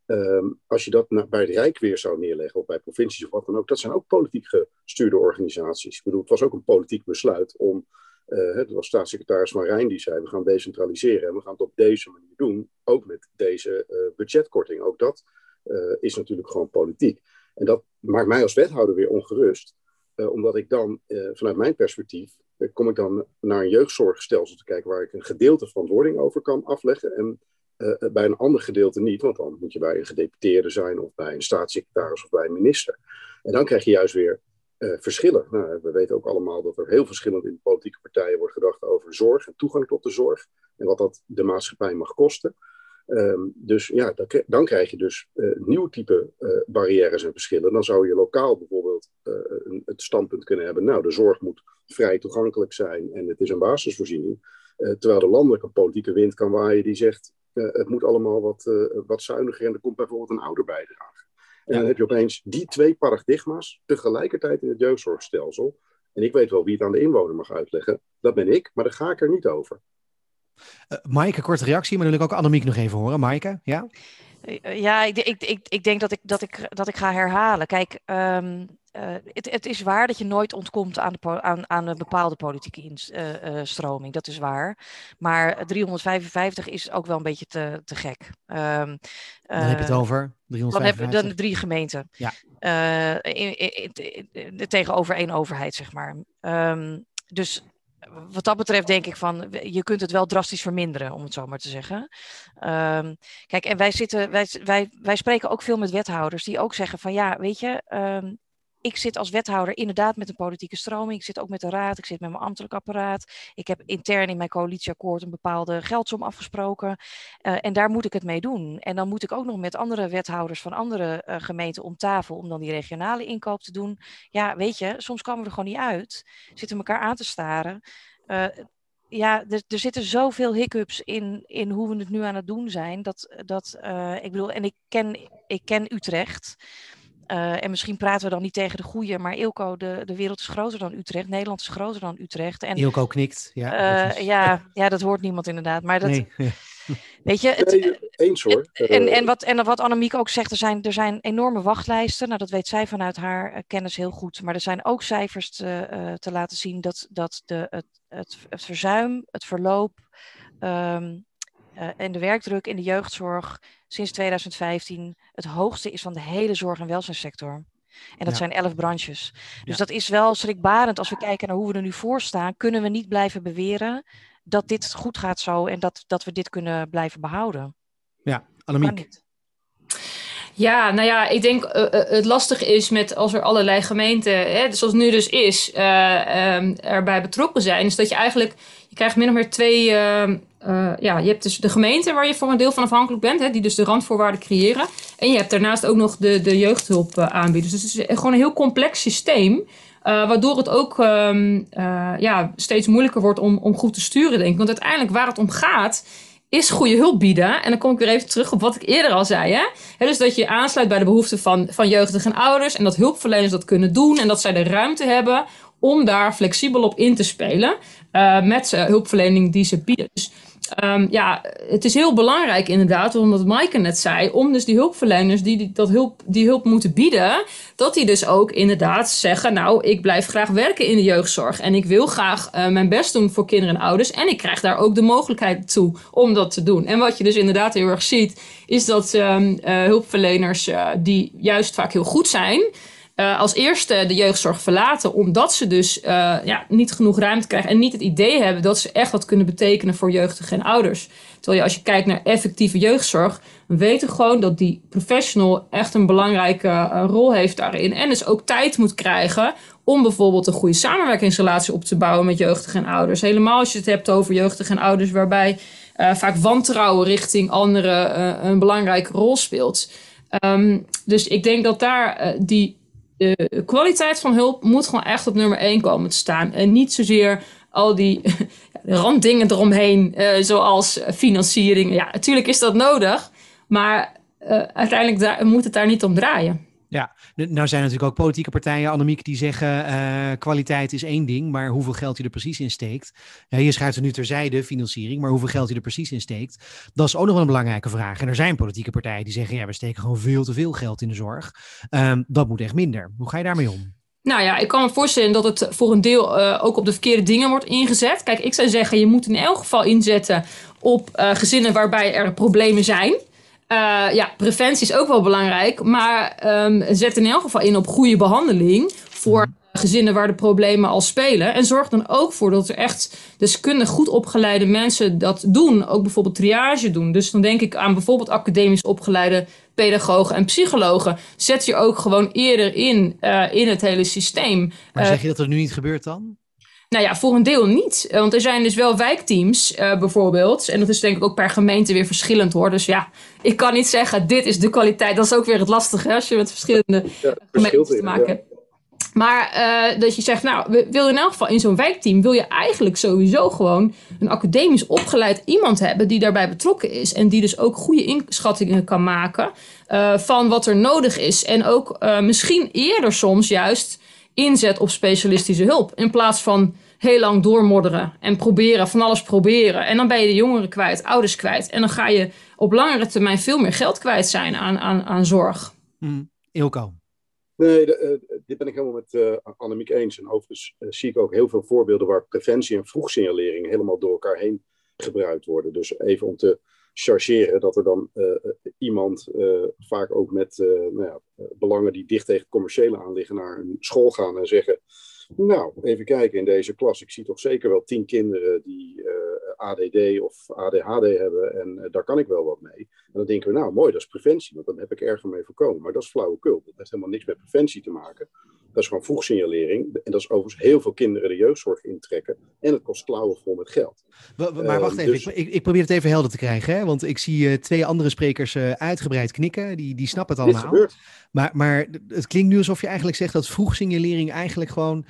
Ehm, als je dat bij het Rijk weer zou neerleggen, of bij provincies of wat dan ook, dat zijn ook politiek gestuurde organisaties. Ik bedoel, het was ook een politiek besluit om eh, hè, dat was staatssecretaris Van Rijn die zei: we gaan decentraliseren en we gaan het op deze manier doen. Ook met deze eh, budgetkorting. Ook dat eh, is natuurlijk gewoon politiek. En dat maakt mij als wethouder weer ongerust. eh, omdat ik dan, eh, vanuit mijn perspectief, eh, kom ik dan naar een jeugdzorgstelsel te kijken waar ik een gedeelte verantwoording over kan afleggen. En eh, bij een ander gedeelte niet, want dan moet je bij een gedeputeerde zijn of bij een staatssecretaris of bij een minister. En dan krijg je juist weer eh, verschillen. Nou, we weten ook allemaal dat er heel verschillend in politieke partijen wordt gedacht over zorg en toegang tot de zorg. En wat dat de maatschappij mag kosten. Ehm, dus ja, dan, dan krijg je dus eh nieuw type eh, barrières en verschillen. Dan zou je lokaal bijvoorbeeld een, het standpunt kunnen hebben. Nou, de zorg moet vrij toegankelijk zijn en het is een basisvoorziening. Terwijl de landelijke politieke wind kan waaien die zegt. het moet allemaal wat, wat zuiniger en er komt bijvoorbeeld een ouderbijdrage. En dan heb je opeens die twee paradigma's tegelijkertijd in het jeugdzorgstelsel. En ik weet wel wie het aan de inwoner mag uitleggen. Dat ben ik, maar daar ga ik er niet over. Uh, Maaike, korte reactie, maar dan wil ik ook Annemiek nog even horen. Maaike, ja? Uh, ja, ik, ik, ik, ik denk dat ik, dat, ik, dat ik ga herhalen. Kijk, um, uh, het, het, is waar dat je nooit ontkomt aan, de, aan, aan een bepaalde politieke instroming. Uh, dat is waar. Maar 355 is ook wel een beetje te, te gek. Um, dan heb je het over 355? Dan hebben we dan drie gemeenten. Ja. In, in, in, tegenover één overheid, zeg maar. Um, dus wat dat betreft denk ik van, je kunt het wel drastisch verminderen, om het zo maar te zeggen. Um, kijk, en wij zitten, wij, wij, wij spreken ook veel met wethouders die ook zeggen van, ja, weet je, um, ik zit als wethouder inderdaad met een politieke stroming. Ik zit ook met de raad, ik zit met mijn ambtelijk apparaat. Ik heb intern in mijn coalitieakkoord een bepaalde geldsom afgesproken. Uh, en daar moet ik het mee doen. En dan moet ik ook nog met andere wethouders van andere uh, gemeenten om tafel om dan die regionale inkoop te doen. Ja, weet je, soms komen we er gewoon niet uit. Zitten elkaar aan te staren. Uh, ja, er, er, zitten zoveel hiccups in, in hoe we het nu aan het doen zijn. Dat, dat ik bedoel, en ik ken, ik ken Utrecht. Uh, en misschien praten we dan niet tegen de goeie, maar Ilko, de, de wereld is groter dan Utrecht. Nederland is groter dan Utrecht. En, Ilko knikt, ja. Uh, ja, ja, dat hoort niemand inderdaad. Maar dat, nee. Weet je, het, Nee, eens hoor. en, Eh, en, wat, en wat Annemiek ook zegt, er zijn, er zijn enorme wachtlijsten. Nou, dat weet zij vanuit haar eh, kennis heel goed. Maar er zijn ook cijfers te, eh, te laten zien dat, dat de, het, het, het verzuim, het verloop ehm, eh, en de werkdruk in de jeugdzorg sinds 2015 het hoogste is van de hele zorg- en welzijnssector. En dat Ja. zijn elf branches. Dus Ja. dat is wel schrikbarend als we kijken naar hoe we er nu voor staan. Kunnen we niet blijven beweren dat dit goed gaat zo en dat, dat we dit kunnen blijven behouden? Ja, Annemiek. Ja, nou ja, ik denk eh, eh, het lastige is met als er allerlei gemeenten, hè, zoals nu dus is, eh, ehm, erbij betrokken zijn, is dat je eigenlijk, je krijgt min of meer twee, ehm, eh, ja, je hebt dus de gemeente waar je voor een deel van afhankelijk bent, hè, die dus de randvoorwaarden creëren. En je hebt daarnaast ook nog de, de jeugdhulp eh, aanbieders. Dus het is gewoon een heel complex systeem. eh, waardoor het ook ehm, eh, ja, steeds moeilijker wordt om, om goed te sturen, denk ik. Want uiteindelijk waar het om gaat, is goede hulp bieden. En dan kom ik weer even terug op wat ik eerder al zei. Hè? Hè, dus dat je aansluit bij de behoeften van, van jeugdigen en ouders. En dat hulpverleners dat kunnen doen. En dat zij de ruimte hebben om daar flexibel op in te spelen. eh, met hulpverlening die ze bieden. Dus ehm, ja, het is heel belangrijk inderdaad, omdat Maaike net zei, om dus die hulpverleners die, die, dat hulp, die hulp moeten bieden, dat die dus ook inderdaad zeggen, nou, ik blijf graag werken in de jeugdzorg en ik wil graag eh, mijn best doen voor kinderen en ouders en ik krijg daar ook de mogelijkheid toe om dat te doen. En wat je dus inderdaad heel erg ziet, is dat ehm, eh, hulpverleners die juist vaak heel goed zijn, eh, als eerste de jeugdzorg verlaten, omdat ze dus eh, ja, niet genoeg ruimte krijgen en niet het idee hebben dat ze echt wat kunnen betekenen voor jeugdigen en ouders. Terwijl je als je kijkt naar effectieve jeugdzorg, we weten gewoon dat die professional echt een belangrijke eh, rol heeft daarin. En dus ook tijd moet krijgen om bijvoorbeeld een goede samenwerkingsrelatie op te bouwen met jeugdigen en ouders. Helemaal als je het hebt over jeugdigen en ouders, waarbij vaak wantrouwen richting anderen een belangrijke rol speelt. Ehm, dus ik denk dat daar die de kwaliteit van hulp moet gewoon echt op nummer één komen te staan. En niet zozeer al die randdingen eromheen, eh, zoals financiering. Ja, natuurlijk is dat nodig, maar eh, uiteindelijk moet het daar niet om draaien. Ja, nou zijn natuurlijk ook politieke partijen, Annemiek, die zeggen eh, kwaliteit is één ding, maar hoeveel geld je er precies in steekt. Ja, je schrijft er nu terzijde financiering, maar hoeveel geld je er precies in steekt, dat is ook nog wel een belangrijke vraag. En er zijn politieke partijen die zeggen, ja, we steken gewoon veel te veel geld in de zorg. Ehm, dat moet echt minder. Hoe ga je daarmee om? Nou ja, ik kan me voorstellen dat het voor een deel eh, ook op de verkeerde dingen wordt ingezet. Kijk, ik zou zeggen, je moet in elk geval inzetten op eh, gezinnen waarbij er problemen zijn. Eh, ja, preventie is ook wel belangrijk, maar ehm, zet in elk geval in op goede behandeling voor gezinnen waar de problemen al spelen. En zorg dan ook voor dat er echt deskundig goed opgeleide mensen dat doen. Ook bijvoorbeeld triage doen. Dus dan denk ik aan bijvoorbeeld academisch opgeleide pedagogen en psychologen. Zet je ook gewoon eerder in, eh, in het hele systeem. Maar Eh, zeg je dat er nu niet gebeurt dan? Nou ja, voor een deel niet. Eh, Want er zijn dus wel wijkteams eh, bijvoorbeeld. En dat is denk ik ook per gemeente weer verschillend hoor. Dus ja, ik kan niet zeggen, dit is de kwaliteit. Dat is ook weer het lastige hè, als je met verschillende Ja, gemeentes verschilt te maken ja. hebt. Maar eh, dat je zegt, nou, wil in elk geval in zo'n wijkteam, wil je eigenlijk sowieso gewoon een academisch opgeleid iemand hebben die daarbij betrokken is. En die dus ook goede inschattingen kan maken van wat er nodig is. En ook misschien eerder soms juist inzet op specialistische hulp. In plaats van heel lang doormodderen en proberen, van alles proberen. En dan ben je de jongeren kwijt, ouders kwijt. En dan ga je op langere termijn veel meer geld kwijt zijn aan, aan, aan zorg. Hm, Ilko. Nee, de, eh, dit ben ik helemaal met eh, Annemiek eens. En overigens eh, zie ik ook heel veel voorbeelden waar preventie en vroegsignalering helemaal door elkaar heen gebruikt worden. Dus even om te chargeren dat er dan eh, iemand, eh, vaak ook met eh, nou ja, eh, belangen die dicht tegen commerciële aan liggen, naar een school gaan en zeggen. Nou, even kijken in deze klas. Ik zie toch zeker wel tien kinderen die eh, ADD of ADHD hebben en eh, daar kan ik wel wat mee. En dan denken we, nou mooi, dat is preventie, want dan heb ik erger mee voorkomen. Maar dat is flauwekul. Dat heeft helemaal niks met preventie te maken. Dat is gewoon vroegsignalering. En dat is overigens heel veel kinderen de jeugdzorg intrekken. En het kost klauwen vol met geld. Maar wacht Eh, even, dus- ik, ik, probeer het even helder te krijgen. Hè? Want ik zie eh, twee andere sprekers eh, uitgebreid knikken. Die, die snappen het allemaal. Maar, maar het klinkt nu alsof je eigenlijk zegt dat vroegsignalering eigenlijk gewoon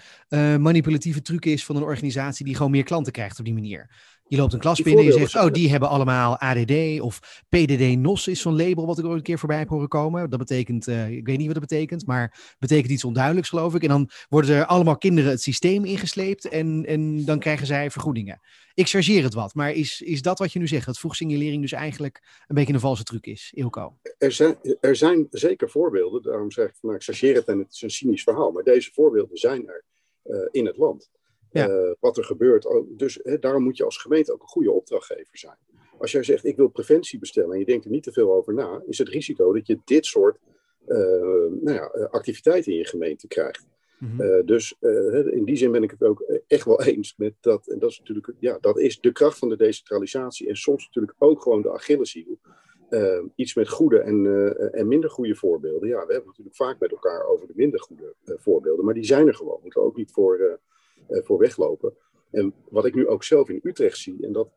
manipulatieve truc is van een organisatie die gewoon meer klanten krijgt op die manier. Je loopt een klas binnen en je zegt, oh, die hebben allemaal ADD of PDD-NOS is zo'n label wat ik ooit een keer voorbij heb horen komen. Dat betekent, uh, ik weet niet wat dat betekent, maar betekent iets onduidelijks geloof ik. En dan worden er allemaal kinderen het systeem ingesleept en, en dan krijgen zij vergoedingen. Ik chargeer het wat, maar is, is dat wat je nu zegt, dat vroegsignalering dus eigenlijk een beetje een valse truc is, Ilko? Er zijn, er zijn zeker voorbeelden, daarom zeg ik van nou, ik chargeer het en het is een cynisch verhaal, maar deze voorbeelden zijn er uh, in het land. Ja. Uh, wat er gebeurt. Dus hè, daarom moet je als gemeente ook een goede opdrachtgever zijn. Als jij zegt, ik wil preventie bestellen en je denkt er niet te veel over na, is het risico dat je dit soort uh, nou ja, activiteiten in je gemeente krijgt. Mm -hmm. dus in die zin ben ik het ook echt wel eens met dat. En dat is natuurlijk, ja, dat is de kracht van de decentralisatie. En soms natuurlijk ook gewoon de Achilleshiel. iets met goede en, en minder goede voorbeelden. Ja, we hebben natuurlijk vaak met elkaar over de minder goede voorbeelden, maar die zijn er gewoon. Moeten we ook niet voor eh, voor weglopen. En wat ik nu ook zelf in Utrecht zie, en dat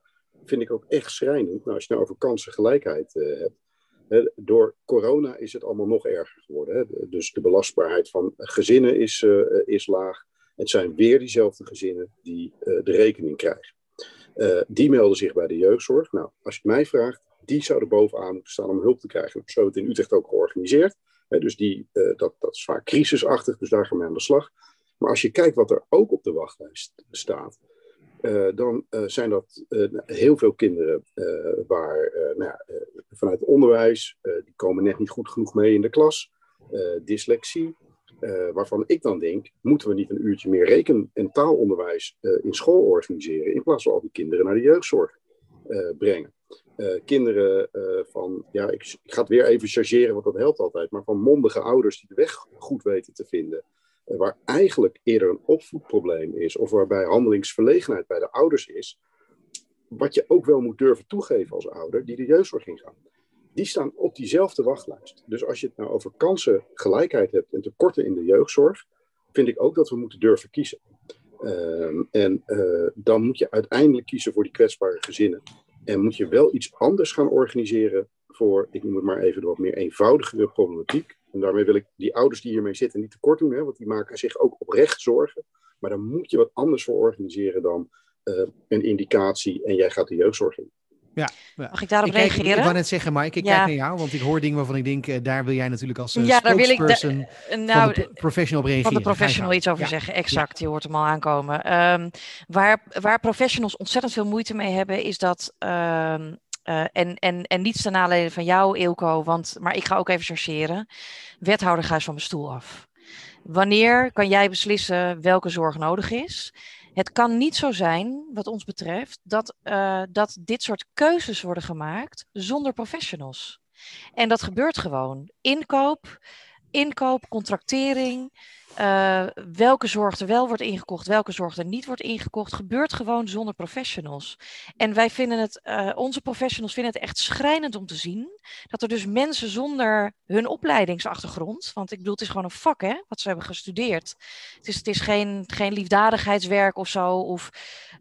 vind ik ook echt schrijnend, nou, als je nou over kansengelijkheid uh, hebt. Door corona is het allemaal nog erger geworden. Dus de belastbaarheid van gezinnen is, uh, is laag. Het zijn weer diezelfde gezinnen die de rekening krijgen. die melden zich bij de jeugdzorg. Nou, als je mij vraagt, die zouden bovenaan moeten staan om hulp te krijgen. Zo het in Utrecht ook georganiseerd. dus die, dat, dat is vaak crisisachtig, dus daar gaan we aan de slag. Maar als je kijkt wat er ook op de wachtlijst staat, uh, dan uh, zijn dat uh, heel veel kinderen waar nou ja, vanuit het onderwijs, die komen net niet goed genoeg mee in de klas, dyslexie, waarvan ik dan denk, moeten we niet een uurtje meer reken- en taalonderwijs in school organiseren, in plaats van al die kinderen naar de jeugdzorg brengen. kinderen van, ja, ik, ik, ga het weer even chargeren, want dat helpt altijd, maar van mondige ouders die de weg goed weten te vinden waar eigenlijk eerder een opvoedprobleem is, of waarbij handelingsverlegenheid bij de ouders is, wat je ook wel moet durven toegeven als ouder, die de jeugdzorg ingaan. Die staan op diezelfde wachtlijst. Dus als je het nou over kansengelijkheid hebt en tekorten in de jeugdzorg, vind ik ook dat we moeten durven kiezen. Uh, en uh, dan moet je uiteindelijk kiezen voor die kwetsbare gezinnen. En moet je wel iets anders gaan organiseren voor, ik noem het maar even, de wat meer eenvoudigere problematiek. En daarmee wil ik die ouders die hiermee zitten niet tekort doen, hè, want die maken zich ook oprecht zorgen. Maar dan moet je wat anders voor organiseren dan uh, een indicatie en jij gaat de jeugdzorg in. Ja, Mag ik daarop ik reageren? Ik wou net zeggen, Mike, ik ja. kijk naar jou, want ik hoor dingen waarvan ik denk, uh, daar wil jij natuurlijk als uh, ja, daar wil ik de, nou, van de professional op reageren. Van de professional iets over ja. zeggen, exact, je hoort hem al aankomen. Um, waar, waar professionals ontzettend veel moeite mee hebben, is dat um, uh, en, en, en niets ten nadele van jou, Ilko, want, maar ik ga ook even chargeren. Wethouder, ga eens van mijn stoel af. Wanneer kan jij beslissen welke zorg nodig is? Het kan niet zo zijn, wat ons betreft, dat, uh, dat dit soort keuzes worden gemaakt zonder professionals. En dat gebeurt gewoon. Inkoop, inkoop, contractering, uh, welke zorg er wel wordt ingekocht, welke zorg er niet wordt ingekocht, gebeurt gewoon zonder professionals. En wij vinden het, uh, onze professionals vinden het echt schrijnend om te zien dat er dus mensen zonder hun opleidingsachtergrond, want ik bedoel, het is gewoon een vak hè, wat ze hebben gestudeerd. Het is, het is geen, geen liefdadigheidswerk of zo, of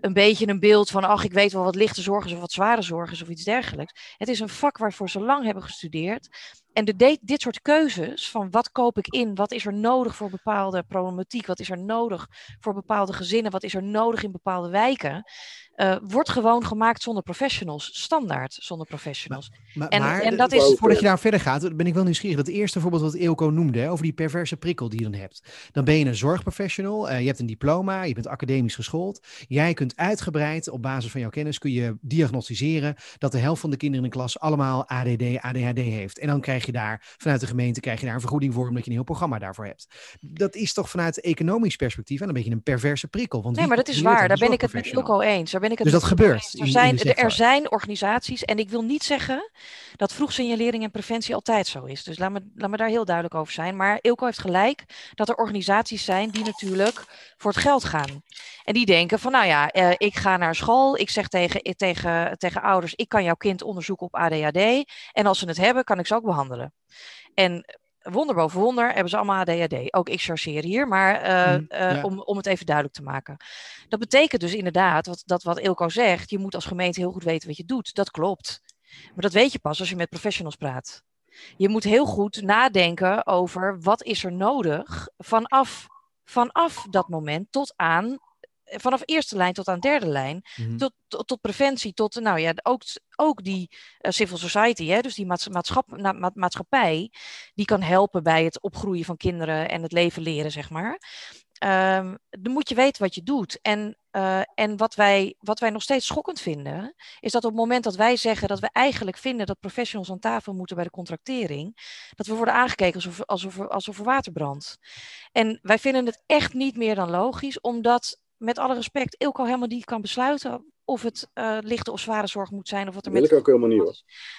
een beetje een beeld van, ach, ik weet wel wat lichte zorg is of wat zware zorg is of iets dergelijks. Het is een vak waarvoor ze lang hebben gestudeerd. En de, dit soort keuzes van wat koop ik in, wat is er nodig voor bepaalde problematiek, wat is er nodig voor bepaalde gezinnen, wat is er nodig in bepaalde wijken, uh, wordt gewoon gemaakt zonder professionals, standaard zonder professionals. Maar, en, maar, en dat is... Voordat je daar verder gaat, ben ik wel nieuwsgierig. Dat eerste voorbeeld wat Eelco noemde, hè, over die perverse prikkel die je dan hebt. Dan ben je een zorgprofessional, uh, je hebt een diploma, je bent academisch geschoold. Jij kunt uitgebreid, op basis van jouw kennis, kun je diagnosticeren dat de helft van de kinderen in de klas allemaal ADD, ADHD heeft. En dan krijg je daar, vanuit de gemeente, krijg je daar een vergoeding voor, omdat je een heel programma daarvoor hebt. Dat is toch vanuit economisch perspectief en een beetje een perverse prikkel. Want nee, maar dat is waar. Daar ben ik het met Eelco eens. Daar ben ik het dus dat gebeurt. Er zijn, er zijn organisaties, en ik wil niet zeggen dat vroegsignalering en preventie altijd zo is. Dus laat me, laat me daar heel duidelijk over zijn. Maar Ilko heeft gelijk dat er organisaties zijn die natuurlijk voor het geld gaan. En die denken van, nou ja, eh, ik ga naar school, ik zeg tegen, tegen, tegen ouders, ik kan jouw kind onderzoeken op ADHD. En als ze het hebben, kan ik ze ook behandelen. En wonder boven wonder hebben ze allemaal ADHD. Ook ik chargeer hier, maar uh, mm, ja. uh, om, om het even duidelijk te maken. Dat betekent dus inderdaad, wat, dat wat Ilko zegt, je moet als gemeente heel goed weten wat je doet. Dat klopt. Maar dat weet je pas als je met professionals praat. Je moet heel goed nadenken over wat is er nodig vanaf, vanaf dat moment tot aan vanaf eerste lijn tot aan derde lijn, Mhm. tot, tot, tot preventie, tot nou ja, ook, ook die eh, civil society, hè, dus die maats- maatschap, na- ma- maatschappij, die kan helpen bij het opgroeien van kinderen en het leven leren, zeg maar. Ehm, dan moet je weten wat je doet. En, eh, en wat, wij, wat wij nog steeds schokkend vinden, is dat op het moment dat wij zeggen dat we eigenlijk vinden dat professionals aan tafel moeten bij de contractering, dat we worden aangekeken alsof, alsof, alsof er water brandt. En wij vinden het echt niet meer dan logisch, omdat met alle respect Ilko helemaal niet kan besluiten of het eh, lichte of zware zorg moet zijn. Of wat er Dat wil met ik ook helemaal niet hoor.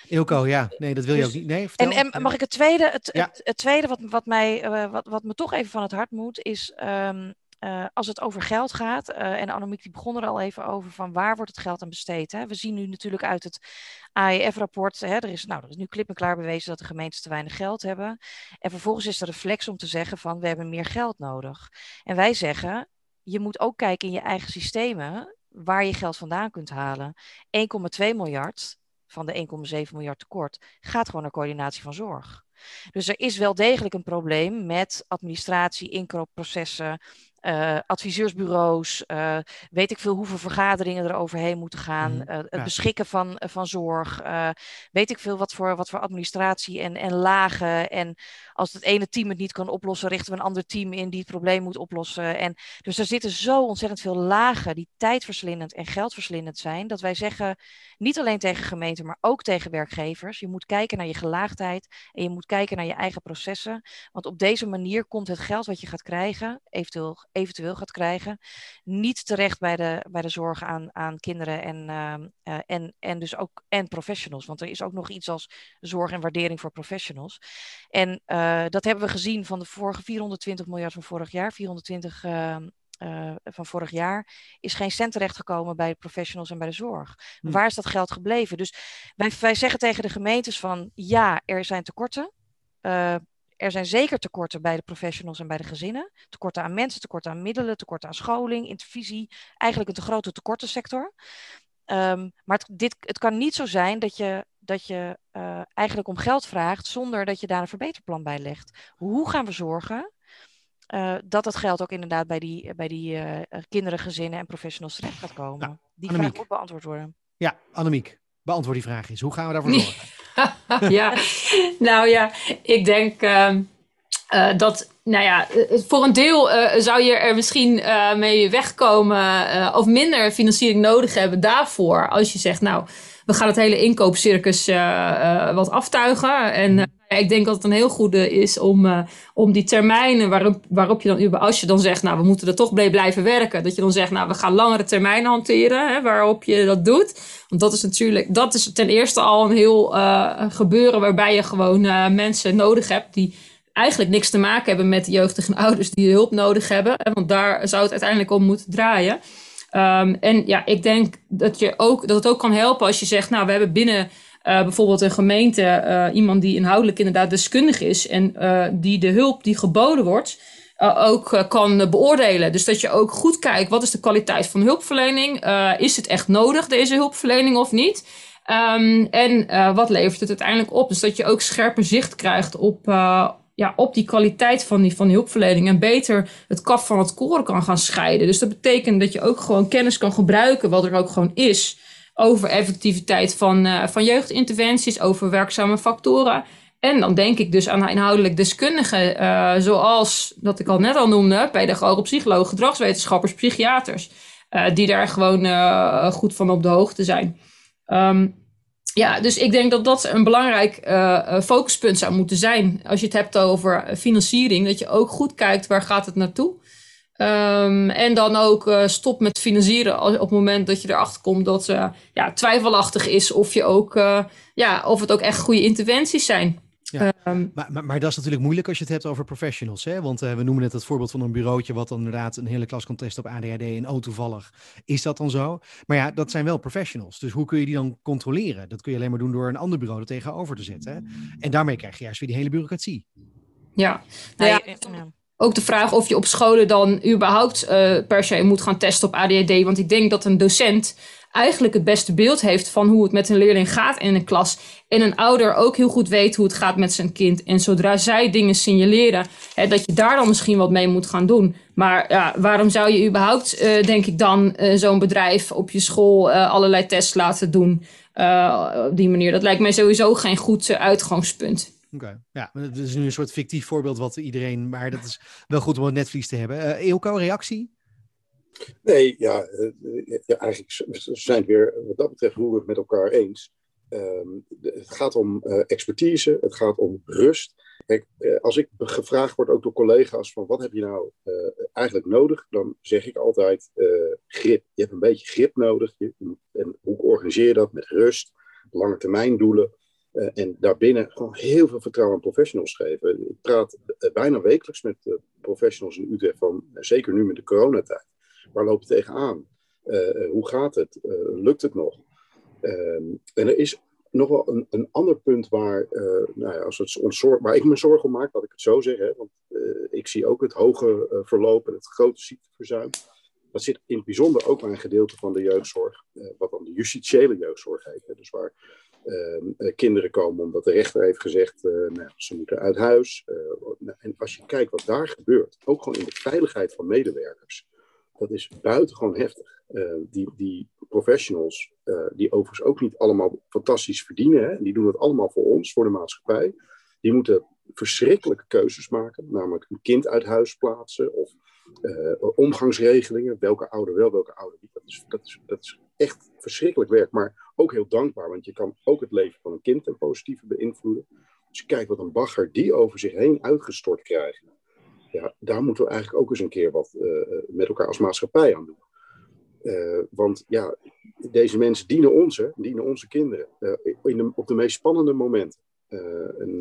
Ilko, ja. Nee, dat wil je Dus- ook niet. Nee, en, vertel. en mag ik het tweede, het, Ja. het, het tweede wat, wat, mij, eh, wat, wat me toch even van het hart moet, is ehm, eh, als het over geld gaat, eh, en Annemiek die begon er al even over, van waar wordt het geld aan besteed? Hè? We zien nu natuurlijk uit het AEF-rapport, hè, er, is, nou, er is nu klip en klaar bewezen dat de gemeentes te weinig geld hebben. En vervolgens is de reflex om te zeggen van we hebben meer geld nodig. En wij zeggen, je moet ook kijken in je eigen systemen waar je geld vandaan kunt halen. 1,2 miljard van de 1,7 miljard tekort gaat gewoon naar coördinatie van zorg. Dus er is wel degelijk een probleem met administratie, inkoopprocessen, eh, adviseursbureaus, eh, weet ik veel hoeveel vergaderingen er overheen moeten gaan, Mhm, eh, het ja. beschikken van, van zorg, weet ik veel wat voor, wat voor administratie en, en lagen. En als het ene team het niet kan oplossen, richten we een ander team in die het probleem moet oplossen. En dus er zitten zo ontzettend veel lagen die tijdverslindend en geldverslindend zijn, dat wij zeggen, niet alleen tegen gemeenten, maar ook tegen werkgevers, je moet kijken naar je gelaagdheid en je moet kijken naar je eigen processen. Want op deze manier komt het geld wat je gaat krijgen, eventueel, eventueel gaat krijgen, niet terecht bij de, bij de zorg aan, aan kinderen en, ehm, eh, en, en dus ook en professionals. Want er is ook nog iets als zorg en waardering voor professionals. En eh, dat hebben we gezien van de vorige 420 miljard van vorig jaar, 420 ehm, eh, van vorig jaar, is geen cent terechtgekomen bij de professionals en bij de zorg. Hm. Waar is dat geld gebleven? Dus wij, wij zeggen tegen de gemeentes van ja, er zijn tekorten. Er zijn zeker tekorten bij de professionals en bij de gezinnen. Tekorten aan mensen, tekorten aan middelen, tekorten aan scholing, intervisie. Eigenlijk een te grote tekortensector. Ehm, maar het, dit, het kan niet zo zijn dat je, dat je eh, eigenlijk om geld vraagt zonder dat je daar een verbeterplan bij legt. Hoe gaan we zorgen eh, dat dat geld ook inderdaad bij die, bij die eh, kinderen, gezinnen en professionals terecht gaat komen? Nou, die vraag moet beantwoord worden. Ja, Annemiek, beantwoord die vraag eens. Hoe gaan we daarvoor zorgen? ja, nou ja, ik denk ehm, eh, dat, nou ja, eh, voor een deel eh, zou je er misschien eh, mee wegkomen eh, of minder financiering nodig hebben daarvoor. Als je zegt, nou, we gaan het hele inkoopcircus eh, eh, wat aftuigen. En eh, ik denk dat het een heel goede is om, eh, om die termijnen waarop, waarop je dan, als je dan zegt, nou, we moeten er toch mee blijven werken. Dat je dan zegt, nou, we gaan langere termijnen hanteren, hè, waarop je dat doet. Want dat is natuurlijk, dat is ten eerste al een heel eh, gebeuren waarbij je gewoon eh, mensen nodig hebt die eigenlijk niks te maken hebben met de jeugdige ouders die hulp nodig hebben. hè, Want daar zou het uiteindelijk om moeten draaien. Ehm, en ja, ik denk dat, je ook, dat het ook kan helpen als je zegt, nou, we hebben binnen eh, bijvoorbeeld een gemeente eh, iemand die inhoudelijk inderdaad deskundig is en eh, die de hulp die geboden wordt, ook kan beoordelen. Dus dat je ook goed kijkt, wat is de kwaliteit van de hulpverlening? Is het echt nodig, deze hulpverlening, of niet? Ehm, en wat levert het uiteindelijk op? Dus dat je ook scherper zicht krijgt op, ja, op die kwaliteit van die, van die hulpverlening. En beter het kaf van het koren kan gaan scheiden. Dus dat betekent dat je ook gewoon kennis kan gebruiken, wat er ook gewoon is. Over effectiviteit van, eh, van jeugdinterventies, over werkzame factoren. En dan denk ik dus aan inhoudelijk deskundigen, eh, zoals dat ik al net al noemde, pedagogen, psychologen, gedragswetenschappers, psychiaters, eh, die daar gewoon goed van op de hoogte zijn. Ehm, ja, dus ik denk dat dat een belangrijk focuspunt zou moeten zijn. Als je het hebt over financiering, dat je ook goed kijkt waar gaat het naartoe. Ehm, en dan ook eh, stop met financieren als, op het moment dat je erachter komt dat eh, ja, twijfelachtig is of, je ook, eh, ja, of het ook echt goede interventies zijn. Ja. Ehm, Maar, maar, maar dat is natuurlijk moeilijk als je het hebt over professionals. Hè? Want eh, we noemen net het voorbeeld van een bureautje wat dan inderdaad een hele klas kan testen op ADHD en oh toevallig is dat dan zo. Maar ja, dat zijn wel professionals. Dus hoe kun je die dan controleren? Dat kun je alleen maar doen door een ander bureau er tegenover te zetten. Hè? En daarmee krijg je juist weer die hele bureaucratie. ja, Nou, ja. Ook de vraag of je op scholen dan überhaupt per se moet gaan testen op ADHD. Want ik denk dat een docent eigenlijk het beste beeld heeft van hoe het met een leerling gaat in een klas. En een ouder ook heel goed weet hoe het gaat met zijn kind. En zodra zij dingen signaleren, hè, dat je daar dan misschien wat mee moet gaan doen. Maar ja, waarom zou je überhaupt, uh, denk ik dan, uh, zo'n bedrijf op je school allerlei tests laten doen? op die manier. Dat lijkt mij sowieso geen goed uitgangspunt. Oké, ja, dat is nu een soort fictief voorbeeld wat iedereen, maar dat is wel goed om het netvlies te hebben. Uh, Eelco, reactie? Nee, ja, eh, ja, eigenlijk zijn het weer wat dat betreft hoe we met elkaar eens. Ehm, het gaat om expertise, het gaat om rust. Als ik gevraagd word, ook door collega's, van wat heb je nou eigenlijk nodig, dan zeg ik altijd grip. Je hebt een beetje grip nodig. En hoe organiseer je dat? Met rust, lange termijn doelen. En daarbinnen gewoon heel veel vertrouwen aan professionals geven. Ik praat bijna wekelijks met professionals in Utrecht van, zeker nu met de coronatijd Waar loop je tegenaan? Uh, hoe gaat het? Uh, lukt het nog? Ehm, en er is nog wel een, ander punt waar, nou ja, als het ons zorg, waar ik me zorgen om maak, laat ik het zo zeggen. Hè, want ik zie ook het hoge verloop en het grote ziekteverzuim. Dat zit in het bijzonder ook bij een gedeelte van de jeugdzorg, wat dan de justitiële jeugdzorg heet. Hè, dus waar uh, kinderen komen omdat de rechter heeft gezegd, uh, nou, ze moeten uit huis. Uh, en als je kijkt wat daar gebeurt, ook gewoon in de veiligheid van medewerkers, dat is buitengewoon heftig. Die, die professionals, die overigens ook niet allemaal fantastisch verdienen, hè, die doen het allemaal voor ons, voor de maatschappij. Die moeten verschrikkelijke keuzes maken, namelijk een kind uit huis plaatsen of omgangsregelingen, welke ouder wel, welke ouder niet. Dat is, dat, is, is echt verschrikkelijk werk, maar ook heel dankbaar, want je kan ook het leven van een kind ten positieve beïnvloeden. Dus kijk wat een bagger die over zich heen uitgestort krijgen ja, daar moeten we eigenlijk ook eens een keer wat uh, met elkaar als maatschappij aan doen. Uh, want ja, deze mensen dienen ons, hè, dienen onze kinderen in op de meest spannende momenten. en,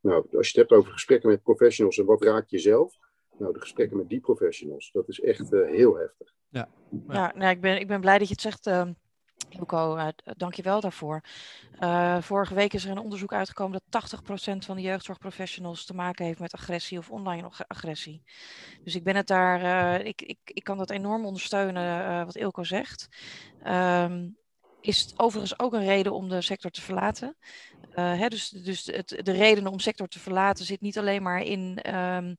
nou, als je het hebt over gesprekken met professionals en wat raakt je zelf, nou, de gesprekken met die professionals, dat is echt heel heftig. Ja, ja. ja nou, ik, ben, ik ben blij dat je het zegt. Ehm, Ilko, uh, dank je wel daarvoor. Uh, vorige week is er een onderzoek uitgekomen dat 80% van de jeugdzorgprofessionals te maken heeft met agressie of online agressie. Dus ik ben het daar, uh, ik, ik, ik kan dat enorm ondersteunen wat Ilko zegt. Um, is overigens ook een reden om de sector te verlaten. Hè, dus dus het, de reden om sector te verlaten zit niet alleen maar in um,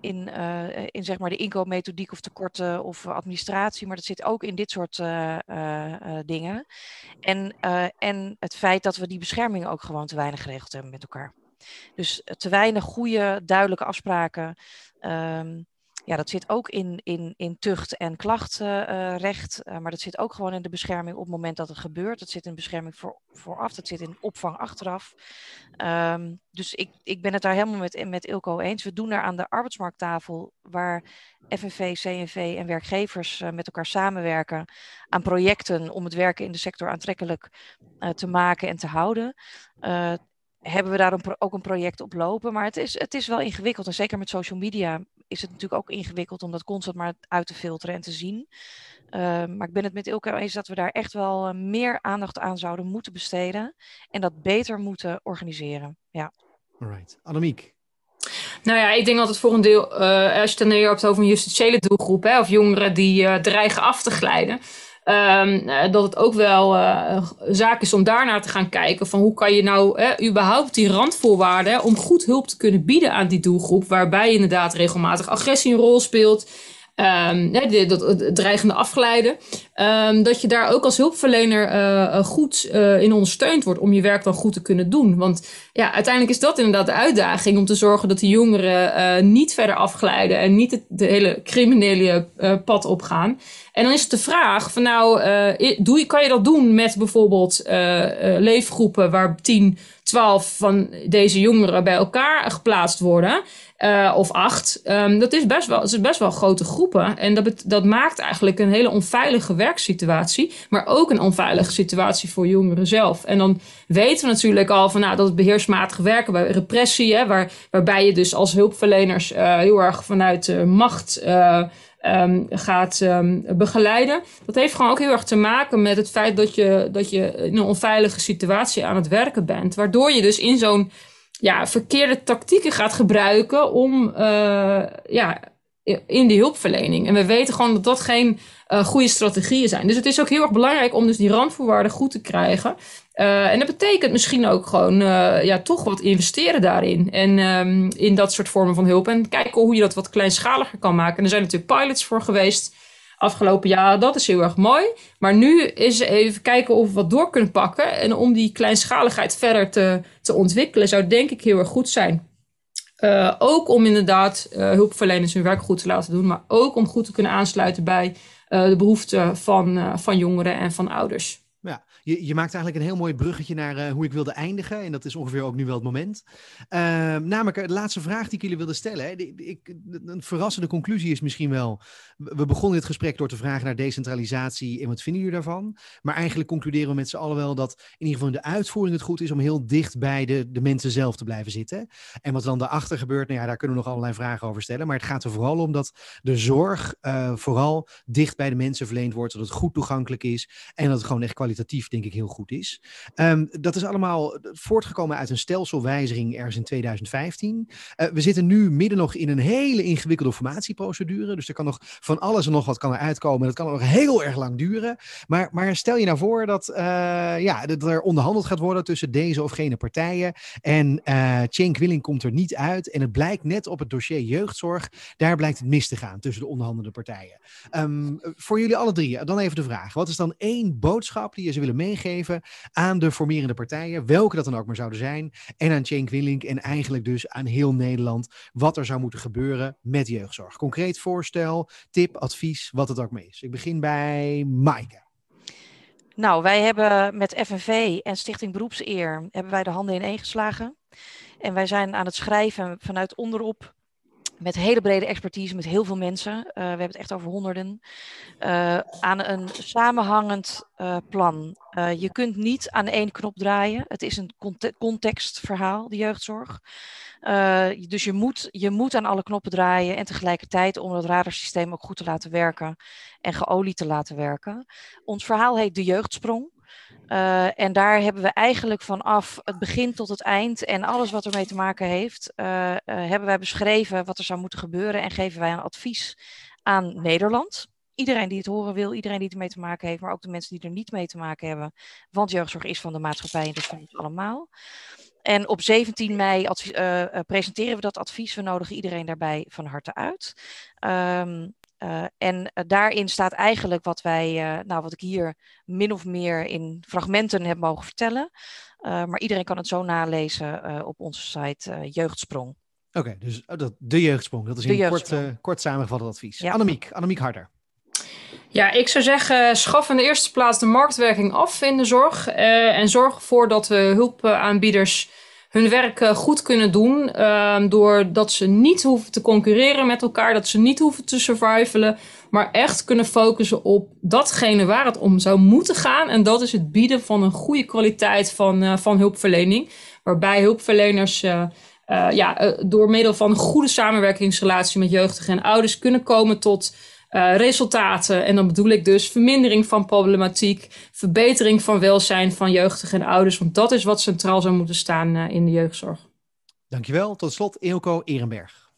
in, uh, in zeg maar de inkoopmethodiek of tekorten of administratie, maar dat zit ook in dit soort uh, uh, dingen. En, en het feit dat we die bescherming ook gewoon te weinig geregeld hebben met elkaar. Dus te weinig goede, duidelijke afspraken. Um, ja, dat zit ook in, in, in tucht- en klachtrecht, uh, maar dat zit ook gewoon in de bescherming op het moment dat het gebeurt. Dat zit in bescherming voor, vooraf, dat zit in opvang achteraf. Um, dus ik, ik ben het daar helemaal met, met Ilko eens. We doen daar aan de arbeidsmarkttafel, waar FNV, CNV en werkgevers uh, met elkaar samenwerken aan projecten om het werken in de sector aantrekkelijk te maken en te houden hebben we daar een ook een project op lopen. Maar het is, het is wel ingewikkeld. En zeker met social media is het natuurlijk ook ingewikkeld om dat constant maar uit te filteren en te zien. Uh, maar ik ben het met Ilke eens dat we daar echt wel uh, meer aandacht aan zouden moeten besteden. En dat beter moeten organiseren. Ja. Alright. Annemiek. Nou ja, ik denk dat het voor een deel, uh, als je het dan hebt over een justitiële doelgroep, hè, of jongeren die dreigen af te glijden. Um, dat het ook wel uh, zaak is om daarnaar te gaan kijken van hoe kan je nou überhaupt die randvoorwaarden om goed hulp te kunnen bieden aan die doelgroep, waarbij inderdaad regelmatig agressie een rol speelt, Um, dreigende afglijden. Um, dat je daar ook als hulpverlener uh, goed uh, in ondersteund wordt om je werk dan goed te kunnen doen. Want ja, uiteindelijk is dat inderdaad de uitdaging om te zorgen dat de jongeren niet verder afglijden en niet het de hele criminele pad opgaan. En dan is het de vraag van nou, doe, kan je dat doen met bijvoorbeeld leefgroepen waar 10, 12 van deze jongeren bij elkaar geplaatst worden? of acht. Um, dat is best wel, het is best wel grote groepen. En dat, dat maakt eigenlijk een hele onveilige werksituatie. Maar ook een onveilige situatie voor jongeren zelf. En dan weten we natuurlijk al van, nou, dat het beheersmatig werken bij repressie, hè, waar, waarbij je dus als hulpverleners uh, heel erg vanuit macht. Um, gaat um, begeleiden. Dat heeft gewoon ook heel erg te maken met het feit dat je, dat je in een onveilige situatie aan het werken bent. Waardoor je dus in zo'n ja, verkeerde tactieken gaat gebruiken om ja, in de hulpverlening. En we weten gewoon dat dat geen goede strategieën zijn. Dus het is ook heel erg belangrijk om dus die randvoorwaarden goed te krijgen. Uh, en dat betekent misschien ook gewoon uh, ja, toch wat investeren daarin. En um, in dat soort vormen van hulp. En kijken hoe je dat wat kleinschaliger kan maken. En er zijn natuurlijk pilots voor geweest afgelopen jaar. Dat is heel erg mooi. Maar nu is even kijken of we wat door kunnen pakken. En om die kleinschaligheid verder te, te ontwikkelen, zou denk ik heel erg goed zijn. Uh, ook om inderdaad hulpverleners hun werk goed te laten doen. Maar ook om goed te kunnen aansluiten bij de behoeften van, van jongeren en van ouders. Je, je maakt eigenlijk een heel mooi bruggetje naar uh, hoe ik wilde eindigen. En dat is ongeveer ook nu wel het moment. Uh, namelijk de laatste vraag die ik jullie wilde stellen. Hè. Ik, een verrassende conclusie is misschien wel. We begonnen dit gesprek door te vragen naar decentralisatie en wat vinden jullie daarvan? Maar eigenlijk concluderen we met z'n allen wel dat in ieder geval in de uitvoering het goed is om heel dicht bij de, de mensen zelf te blijven zitten. En wat dan daarachter gebeurt, nou ja, daar kunnen we nog allerlei vragen over stellen. Maar het gaat er vooral om dat de zorg uh, vooral dicht bij de mensen verleend wordt. Dat het goed toegankelijk is en dat het gewoon echt kwalitatief denk ik heel goed is. Um, dat is allemaal voortgekomen uit een stelselwijziging ergens in 2015. Uh, we zitten nu midden nog in een hele ingewikkelde formatieprocedure. Dus er kan nog van alles en nog wat kan er uitkomen. Dat kan nog heel erg lang duren. Maar, maar stel je nou voor dat, uh, ja, dat er onderhandeld gaat worden tussen deze of gene partijen. En uh, Cenk Willing komt er niet uit. En het blijkt net op het dossier jeugdzorg. Daar blijkt het mis te gaan tussen de onderhandelde partijen. Um, voor jullie alle drie, dan even de vraag. Wat is dan één boodschap die je ze willen meegeven aan de formerende partijen, welke dat dan ook maar zouden zijn, en aan Cenk Willink en eigenlijk dus aan heel Nederland wat er zou moeten gebeuren met jeugdzorg. Concreet voorstel, tip, advies, wat het ook maar is. Ik begin bij Maaike. Nou, wij hebben met FNV en Stichting Beroepseer hebben wij de handen ineen geslagen. En wij zijn aan het schrijven vanuit onderop met hele brede expertise, met heel veel mensen. Uh, we hebben het echt over honderden. Uh, aan een samenhangend uh, plan. je kunt niet aan één knop draaien. Het is een cont contextverhaal, de jeugdzorg. dus je moet, je moet aan alle knoppen draaien en tegelijkertijd om het radarsysteem ook goed te laten werken en geolied te laten werken. Ons verhaal heet De Jeugdsprong. Uh, en daar hebben we eigenlijk vanaf het begin tot het eind en alles wat ermee te maken heeft, uh, uh, hebben wij beschreven wat er zou moeten gebeuren en geven wij een advies aan Nederland. Iedereen die het horen wil, iedereen die ermee te maken heeft, maar ook de mensen die er niet mee te maken hebben. Want jeugdzorg is van de maatschappij en dus van ons allemaal. En op 17 mei presenteren we dat advies. We nodigen iedereen daarbij van harte uit. Um, uh, en uh, daarin staat eigenlijk wat wij, uh, nou wat ik hier min of meer in fragmenten heb mogen vertellen. maar iedereen kan het zo nalezen op onze site Jeugdsprong. Oké, okay, dus oh, dat, de Jeugdsprong, dat is een kort, kort samengevat advies. Ja. Annemiek, Annemiek Harder. Ja, ik zou zeggen, schaf in de eerste plaats de marktwerking af in de zorg. en zorg ervoor dat we hulpaanbieders hun werk uh, goed kunnen doen. Uh, doordat ze niet hoeven te concurreren met elkaar, dat ze niet hoeven te survivalen. Maar echt kunnen focussen op datgene waar het om zou moeten gaan. En dat is het bieden van een goede kwaliteit van, uh, van hulpverlening. Waarbij hulpverleners uh, ja, door middel van een goede samenwerkingsrelatie met jeugdigen en ouders kunnen komen tot uh, resultaten. En dan bedoel ik dus vermindering van problematiek, verbetering van welzijn van jeugdigen en ouders. Want dat is wat centraal zou moeten staan uh, in de jeugdzorg. Dankjewel. Tot slot, Eelco Ehrenberg.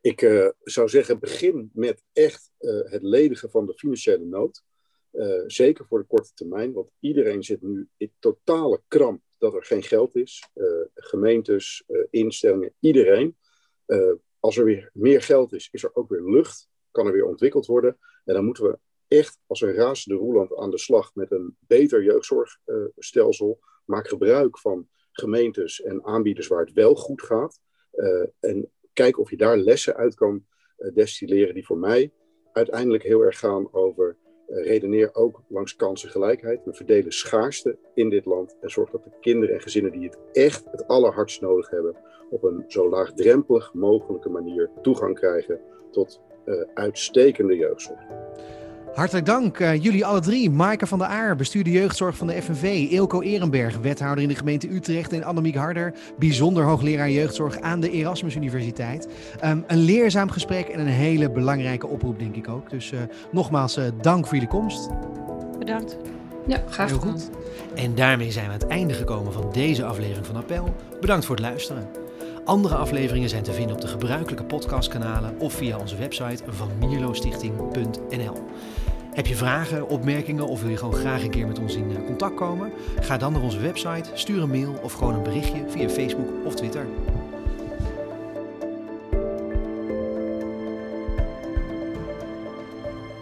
Ik uh, zou zeggen, begin met echt het ledigen van de financiële nood. zeker voor de korte termijn, want iedereen zit nu in totale kramp dat er geen geld is. gemeentes, instellingen, iedereen. als er weer meer geld is, is er ook weer lucht kan er weer ontwikkeld worden. En dan moeten we echt als een razende roeland aan de slag met een beter jeugdzorgstelsel. Maak gebruik van gemeentes en aanbieders waar het wel goed gaat. Uh, en kijk of je daar lessen uit kan uh, destilleren die voor mij uiteindelijk heel erg gaan over uh, redeneer ook langs kansengelijkheid. We verdelen schaarste in dit land en zorg dat de kinderen en gezinnen die het echt het allerhardst nodig hebben, op een zo laagdrempelig mogelijke manier toegang krijgen tot uitstekende jeugdzorg. Hartelijk dank uh, jullie alle drie. Maaike van der Aar, bestuurder jeugdzorg van de FNV. Eelco Ehrenberg, wethouder in de gemeente Utrecht. En Annemiek Harder, bijzonder hoogleraar jeugdzorg aan de Erasmus Universiteit. Um, een leerzaam gesprek en een hele belangrijke oproep, denk ik ook. Dus uh, nogmaals, dank voor jullie komst. Bedankt. Ja, graag Heel gedaan. goed. En daarmee zijn we aan het einde gekomen van deze aflevering van Appel. Bedankt voor het luisteren. Andere afleveringen zijn te vinden op de gebruikelijke podcastkanalen of via onze website van mierlostichting.nl. Heb je vragen, opmerkingen of wil je gewoon graag een keer met ons in eh, contact komen? Ga dan naar onze website, stuur een mail of gewoon een berichtje via Facebook of Twitter.